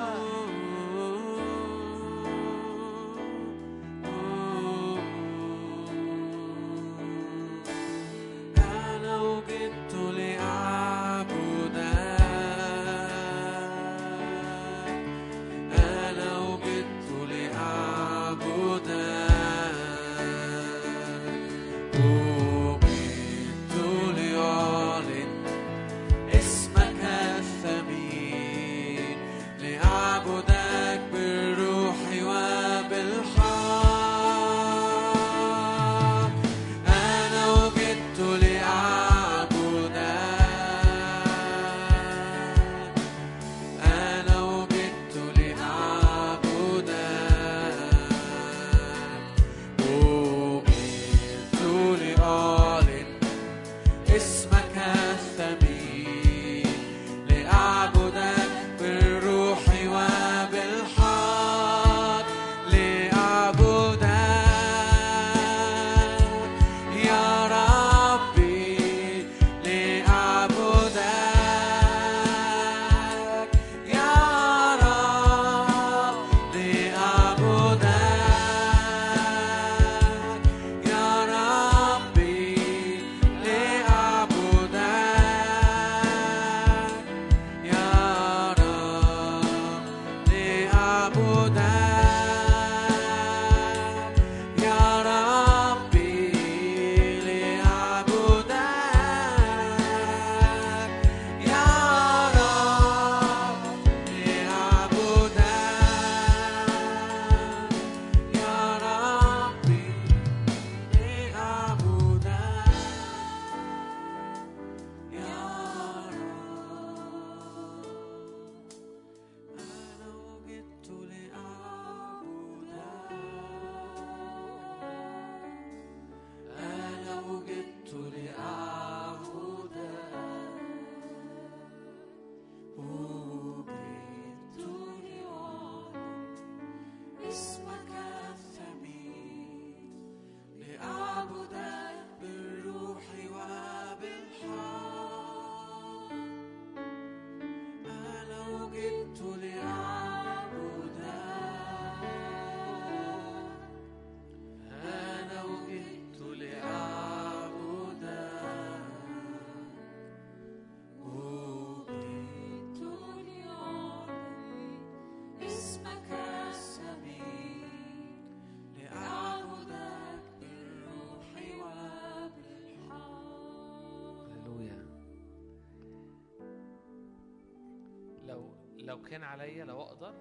D: كان عليا لو أقدر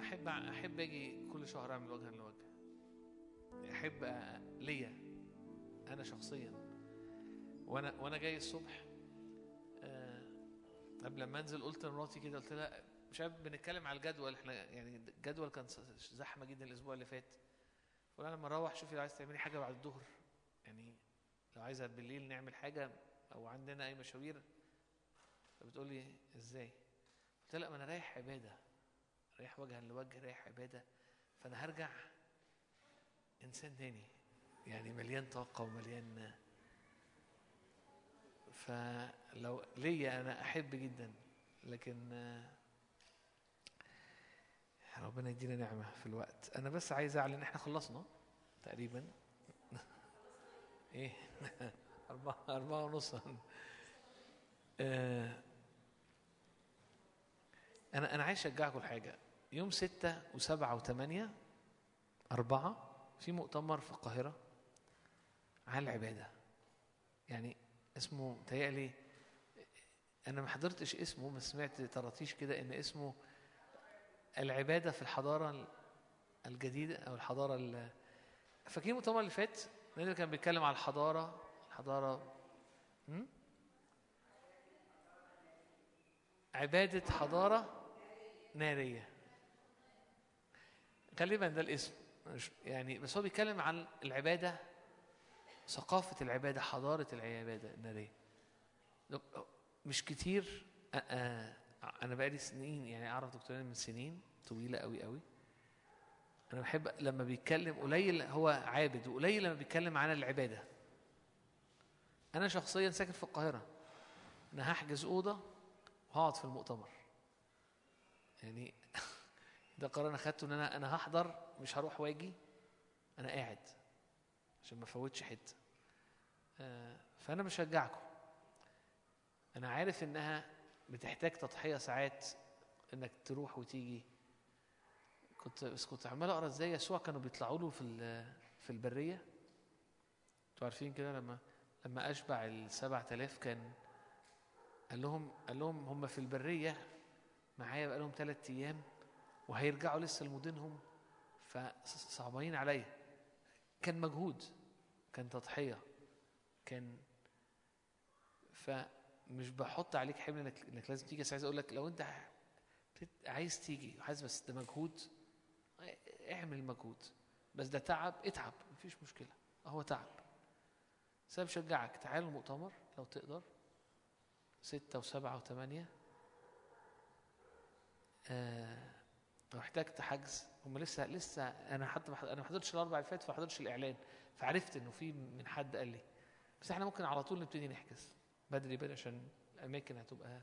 D: أحب أحب أجي كل شهر أعمل وجها لوجه. أحب ليا أنا شخصيا. وأنا وأنا جاي الصبح آه، قبل ما أنزل قلت لمراتي كده قلت لها مش عارف بنتكلم على الجدول إحنا يعني الجدول كان زحمة جدا الأسبوع اللي فات. فقلنا لما أروح شوفي لو عايز تعملي حاجة بعد الظهر. يعني لو عايزة بالليل نعمل حاجة أو عندنا أي مشاوير. فبتقول لي إزاي؟ قلت لا ما أنا رايح عبادة. رايح وجها لوجه رايح عبادة. فأنا هرجع إنسان تاني. يعني مليان طاقة ومليان فلو ليا أنا أحب جدا. لكن ربنا يدينا نعمة في الوقت. أنا بس عايز أعلن إحنا خلصنا تقريبا. إيه؟ أربعة أربعة ونص. آه، أنا أنا عايز أشجعكم حاجة يوم ستة وسبعة وثمانية أربعة في مؤتمر في القاهرة عن العبادة يعني اسمه تهيألي أنا ما حضرتش اسمه بس سمعت طراطيش كده إن اسمه العبادة في الحضارة الجديدة أو الحضارة ال- فاكرين المؤتمر اللي فات؟ اللي كان بيتكلم على الحضارة الحضارة? عبادة حضارة نارية. غالبا ده الاسم. يعني بس هو بيتكلم عن العبادة ثقافة العبادة حضارة العبادة النارية. مش كتير أنا بقالي سنين يعني أعرف دكتورين من سنين طويلة قوي قوي أنا بحب لما بيتكلم قليل هو عابد وقليل لما بيتكلم عن العبادة. أنا شخصيا ساكن في القاهرة. أنا هحجز أوضة وهقعد في المؤتمر. يعني ده قرار أنا خدته إن أنا أنا هحضر مش هروح واجي أنا قاعد عشان ما أفوتش حتة. آه، فأنا بشجعكم. أنا عارف إنها بتحتاج تضحية ساعات إنك تروح وتيجي. كنت بس كنت عمال أقرأ إزاي يسوع كانوا بيطلعوا له في ال- في البرية. أنتوا عارفين كده لما لما أشبع السبع تلاف كان قال لهم قال لهم هم في البرية معايا بقالهم ثلاث أيام وهيرجعوا لسه لمدنهم فصعبانين عليا. كان مجهود كان تضحية كان فمش بحط عليك حمل إنك إنك لازم تيجي. بس عايز أقول لك لو أنت عايز تيجي وحاسس بس ده مجهود اعمل مجهود. بس ده تعب اتعب مفيش مشكلة. هو تعب. بس أنا بشجعك تعال المؤتمر لو تقدر. ستة وسبعة وثمانية لو احتجت حجز هم لسه لسه أنا حتى أنا ما حضرتش الأربع اللي فات فما حضرتش الإعلان فعرفت إنه في من حد قال لي. بس إحنا ممكن على طول نبتدي نحجز بدري بدري عشان الأماكن هتبقى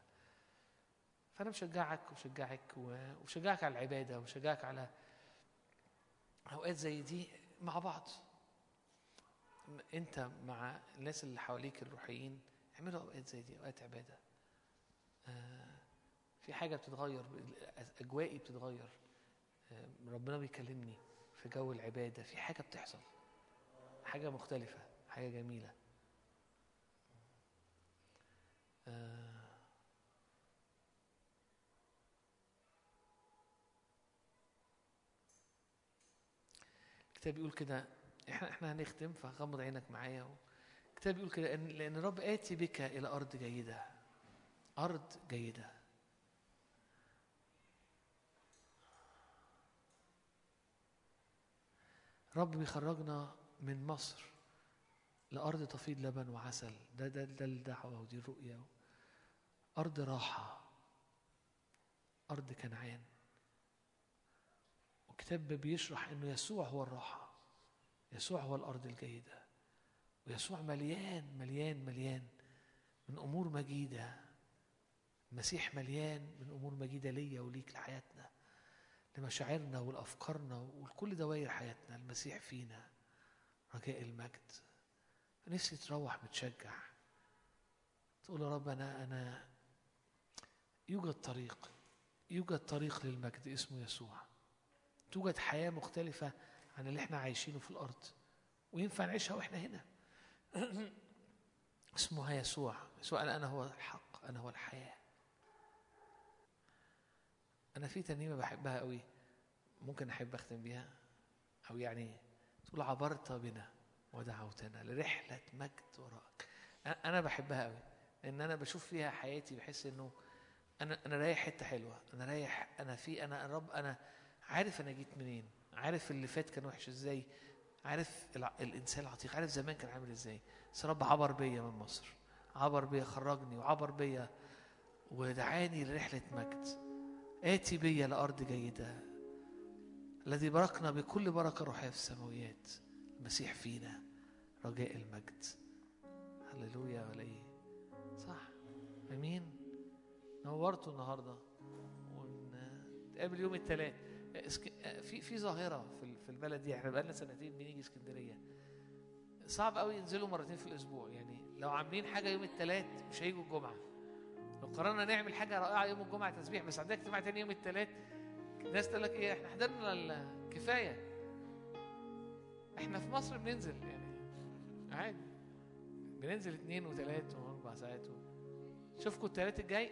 D: فأنا بشجعك وبشجعك وبشجعك على العبادة وبشجعك على أوقات زي دي مع بعض. أنت مع الناس اللي حواليك الروحيين اعملوا أوقات زي دي أوقات عبادة. آه، في حاجة بتتغير أجوائي بتتغير. آه، ربنا بيكلمني في جو العبادة في حاجة بتحصل. حاجة مختلفة حاجة جميلة. آه، الكتاب بيقول كده إحنا إحنا هنختم فغمض عينك معايا. الكتاب بيقول كده إن لأن الرب آتي بك إلى أرض جيدة. أرض جيدة. رب بيخرجنا من مصر لأرض تفيض لبن وعسل. ده ده ده الدعوة ودي الرؤية. أرض راحة أرض كنعان. وكتاب بيشرح إنه يسوع هو الراحة يسوع هو الأرض الجيدة ويسوع مليان مليان مليان من أمور مجيدة. المسيح مليان من أمور مجيدة ليا وليك لحياتنا. لمشاعرنا ولأفكارنا ولكل دوائر حياتنا المسيح فينا رجاء المجد. نفسي تروح متشجع تقول يا رب أنا أنا يوجد طريق يوجد طريق للمجد اسمه يسوع. توجد حياة مختلفة عن اللي إحنا عايشينه في الأرض. وينفع نعيشها وإحنا هنا. اسمها يسوع. يسوع أنا هو الحق أنا هو الحياة. أنا في ترنيمة بحبها قوي ممكن أحب أختم بيها أو يعني تقول عبرت بنا ودعوتنا لرحلة مجد وراءك أنا- بحبها قوي لأن أنا بشوف فيها حياتي بحس إنه أنا أنا رايح حتة حلوة أنا رايح أنا في أنا الرب أنا عارف أنا جيت منين عارف اللي فات كان وحش إزاي عارف الإنسان العتيق عارف زمان كان عامل إزاي. بس الرب عبر بيا من مصر عبر بيا خرجني وعبر بيا ودعاني لرحلة مجد. آتي بي لأرض جيدة الذي باركنا بكل بركة روحية في السماويات. المسيح فينا رجاء المجد. هللويا ولا إيه صح. آمين. نورتوا النهارده. ونتقابل يوم الثلاث. في في ظاهرة في البلد دي. إحنا بقالنا سنتين بنيجي اسكندرية. صعب قوي ينزلوا مرتين في الأسبوع. يعني لو عاملين حاجة يوم الثلاث مش هيجوا الجمعة. لو قررنا نعمل حاجة رائعة يوم الجمعة تسبيح بس عندنا اجتماع تاني يوم الثلاث الناس تقول لك إيه إحنا حضرنا الكفايه إحنا في مصر بننزل يعني عادي. بننزل اثنين وثلاث وأربع ساعات اشوفكم الثلاث الجاي.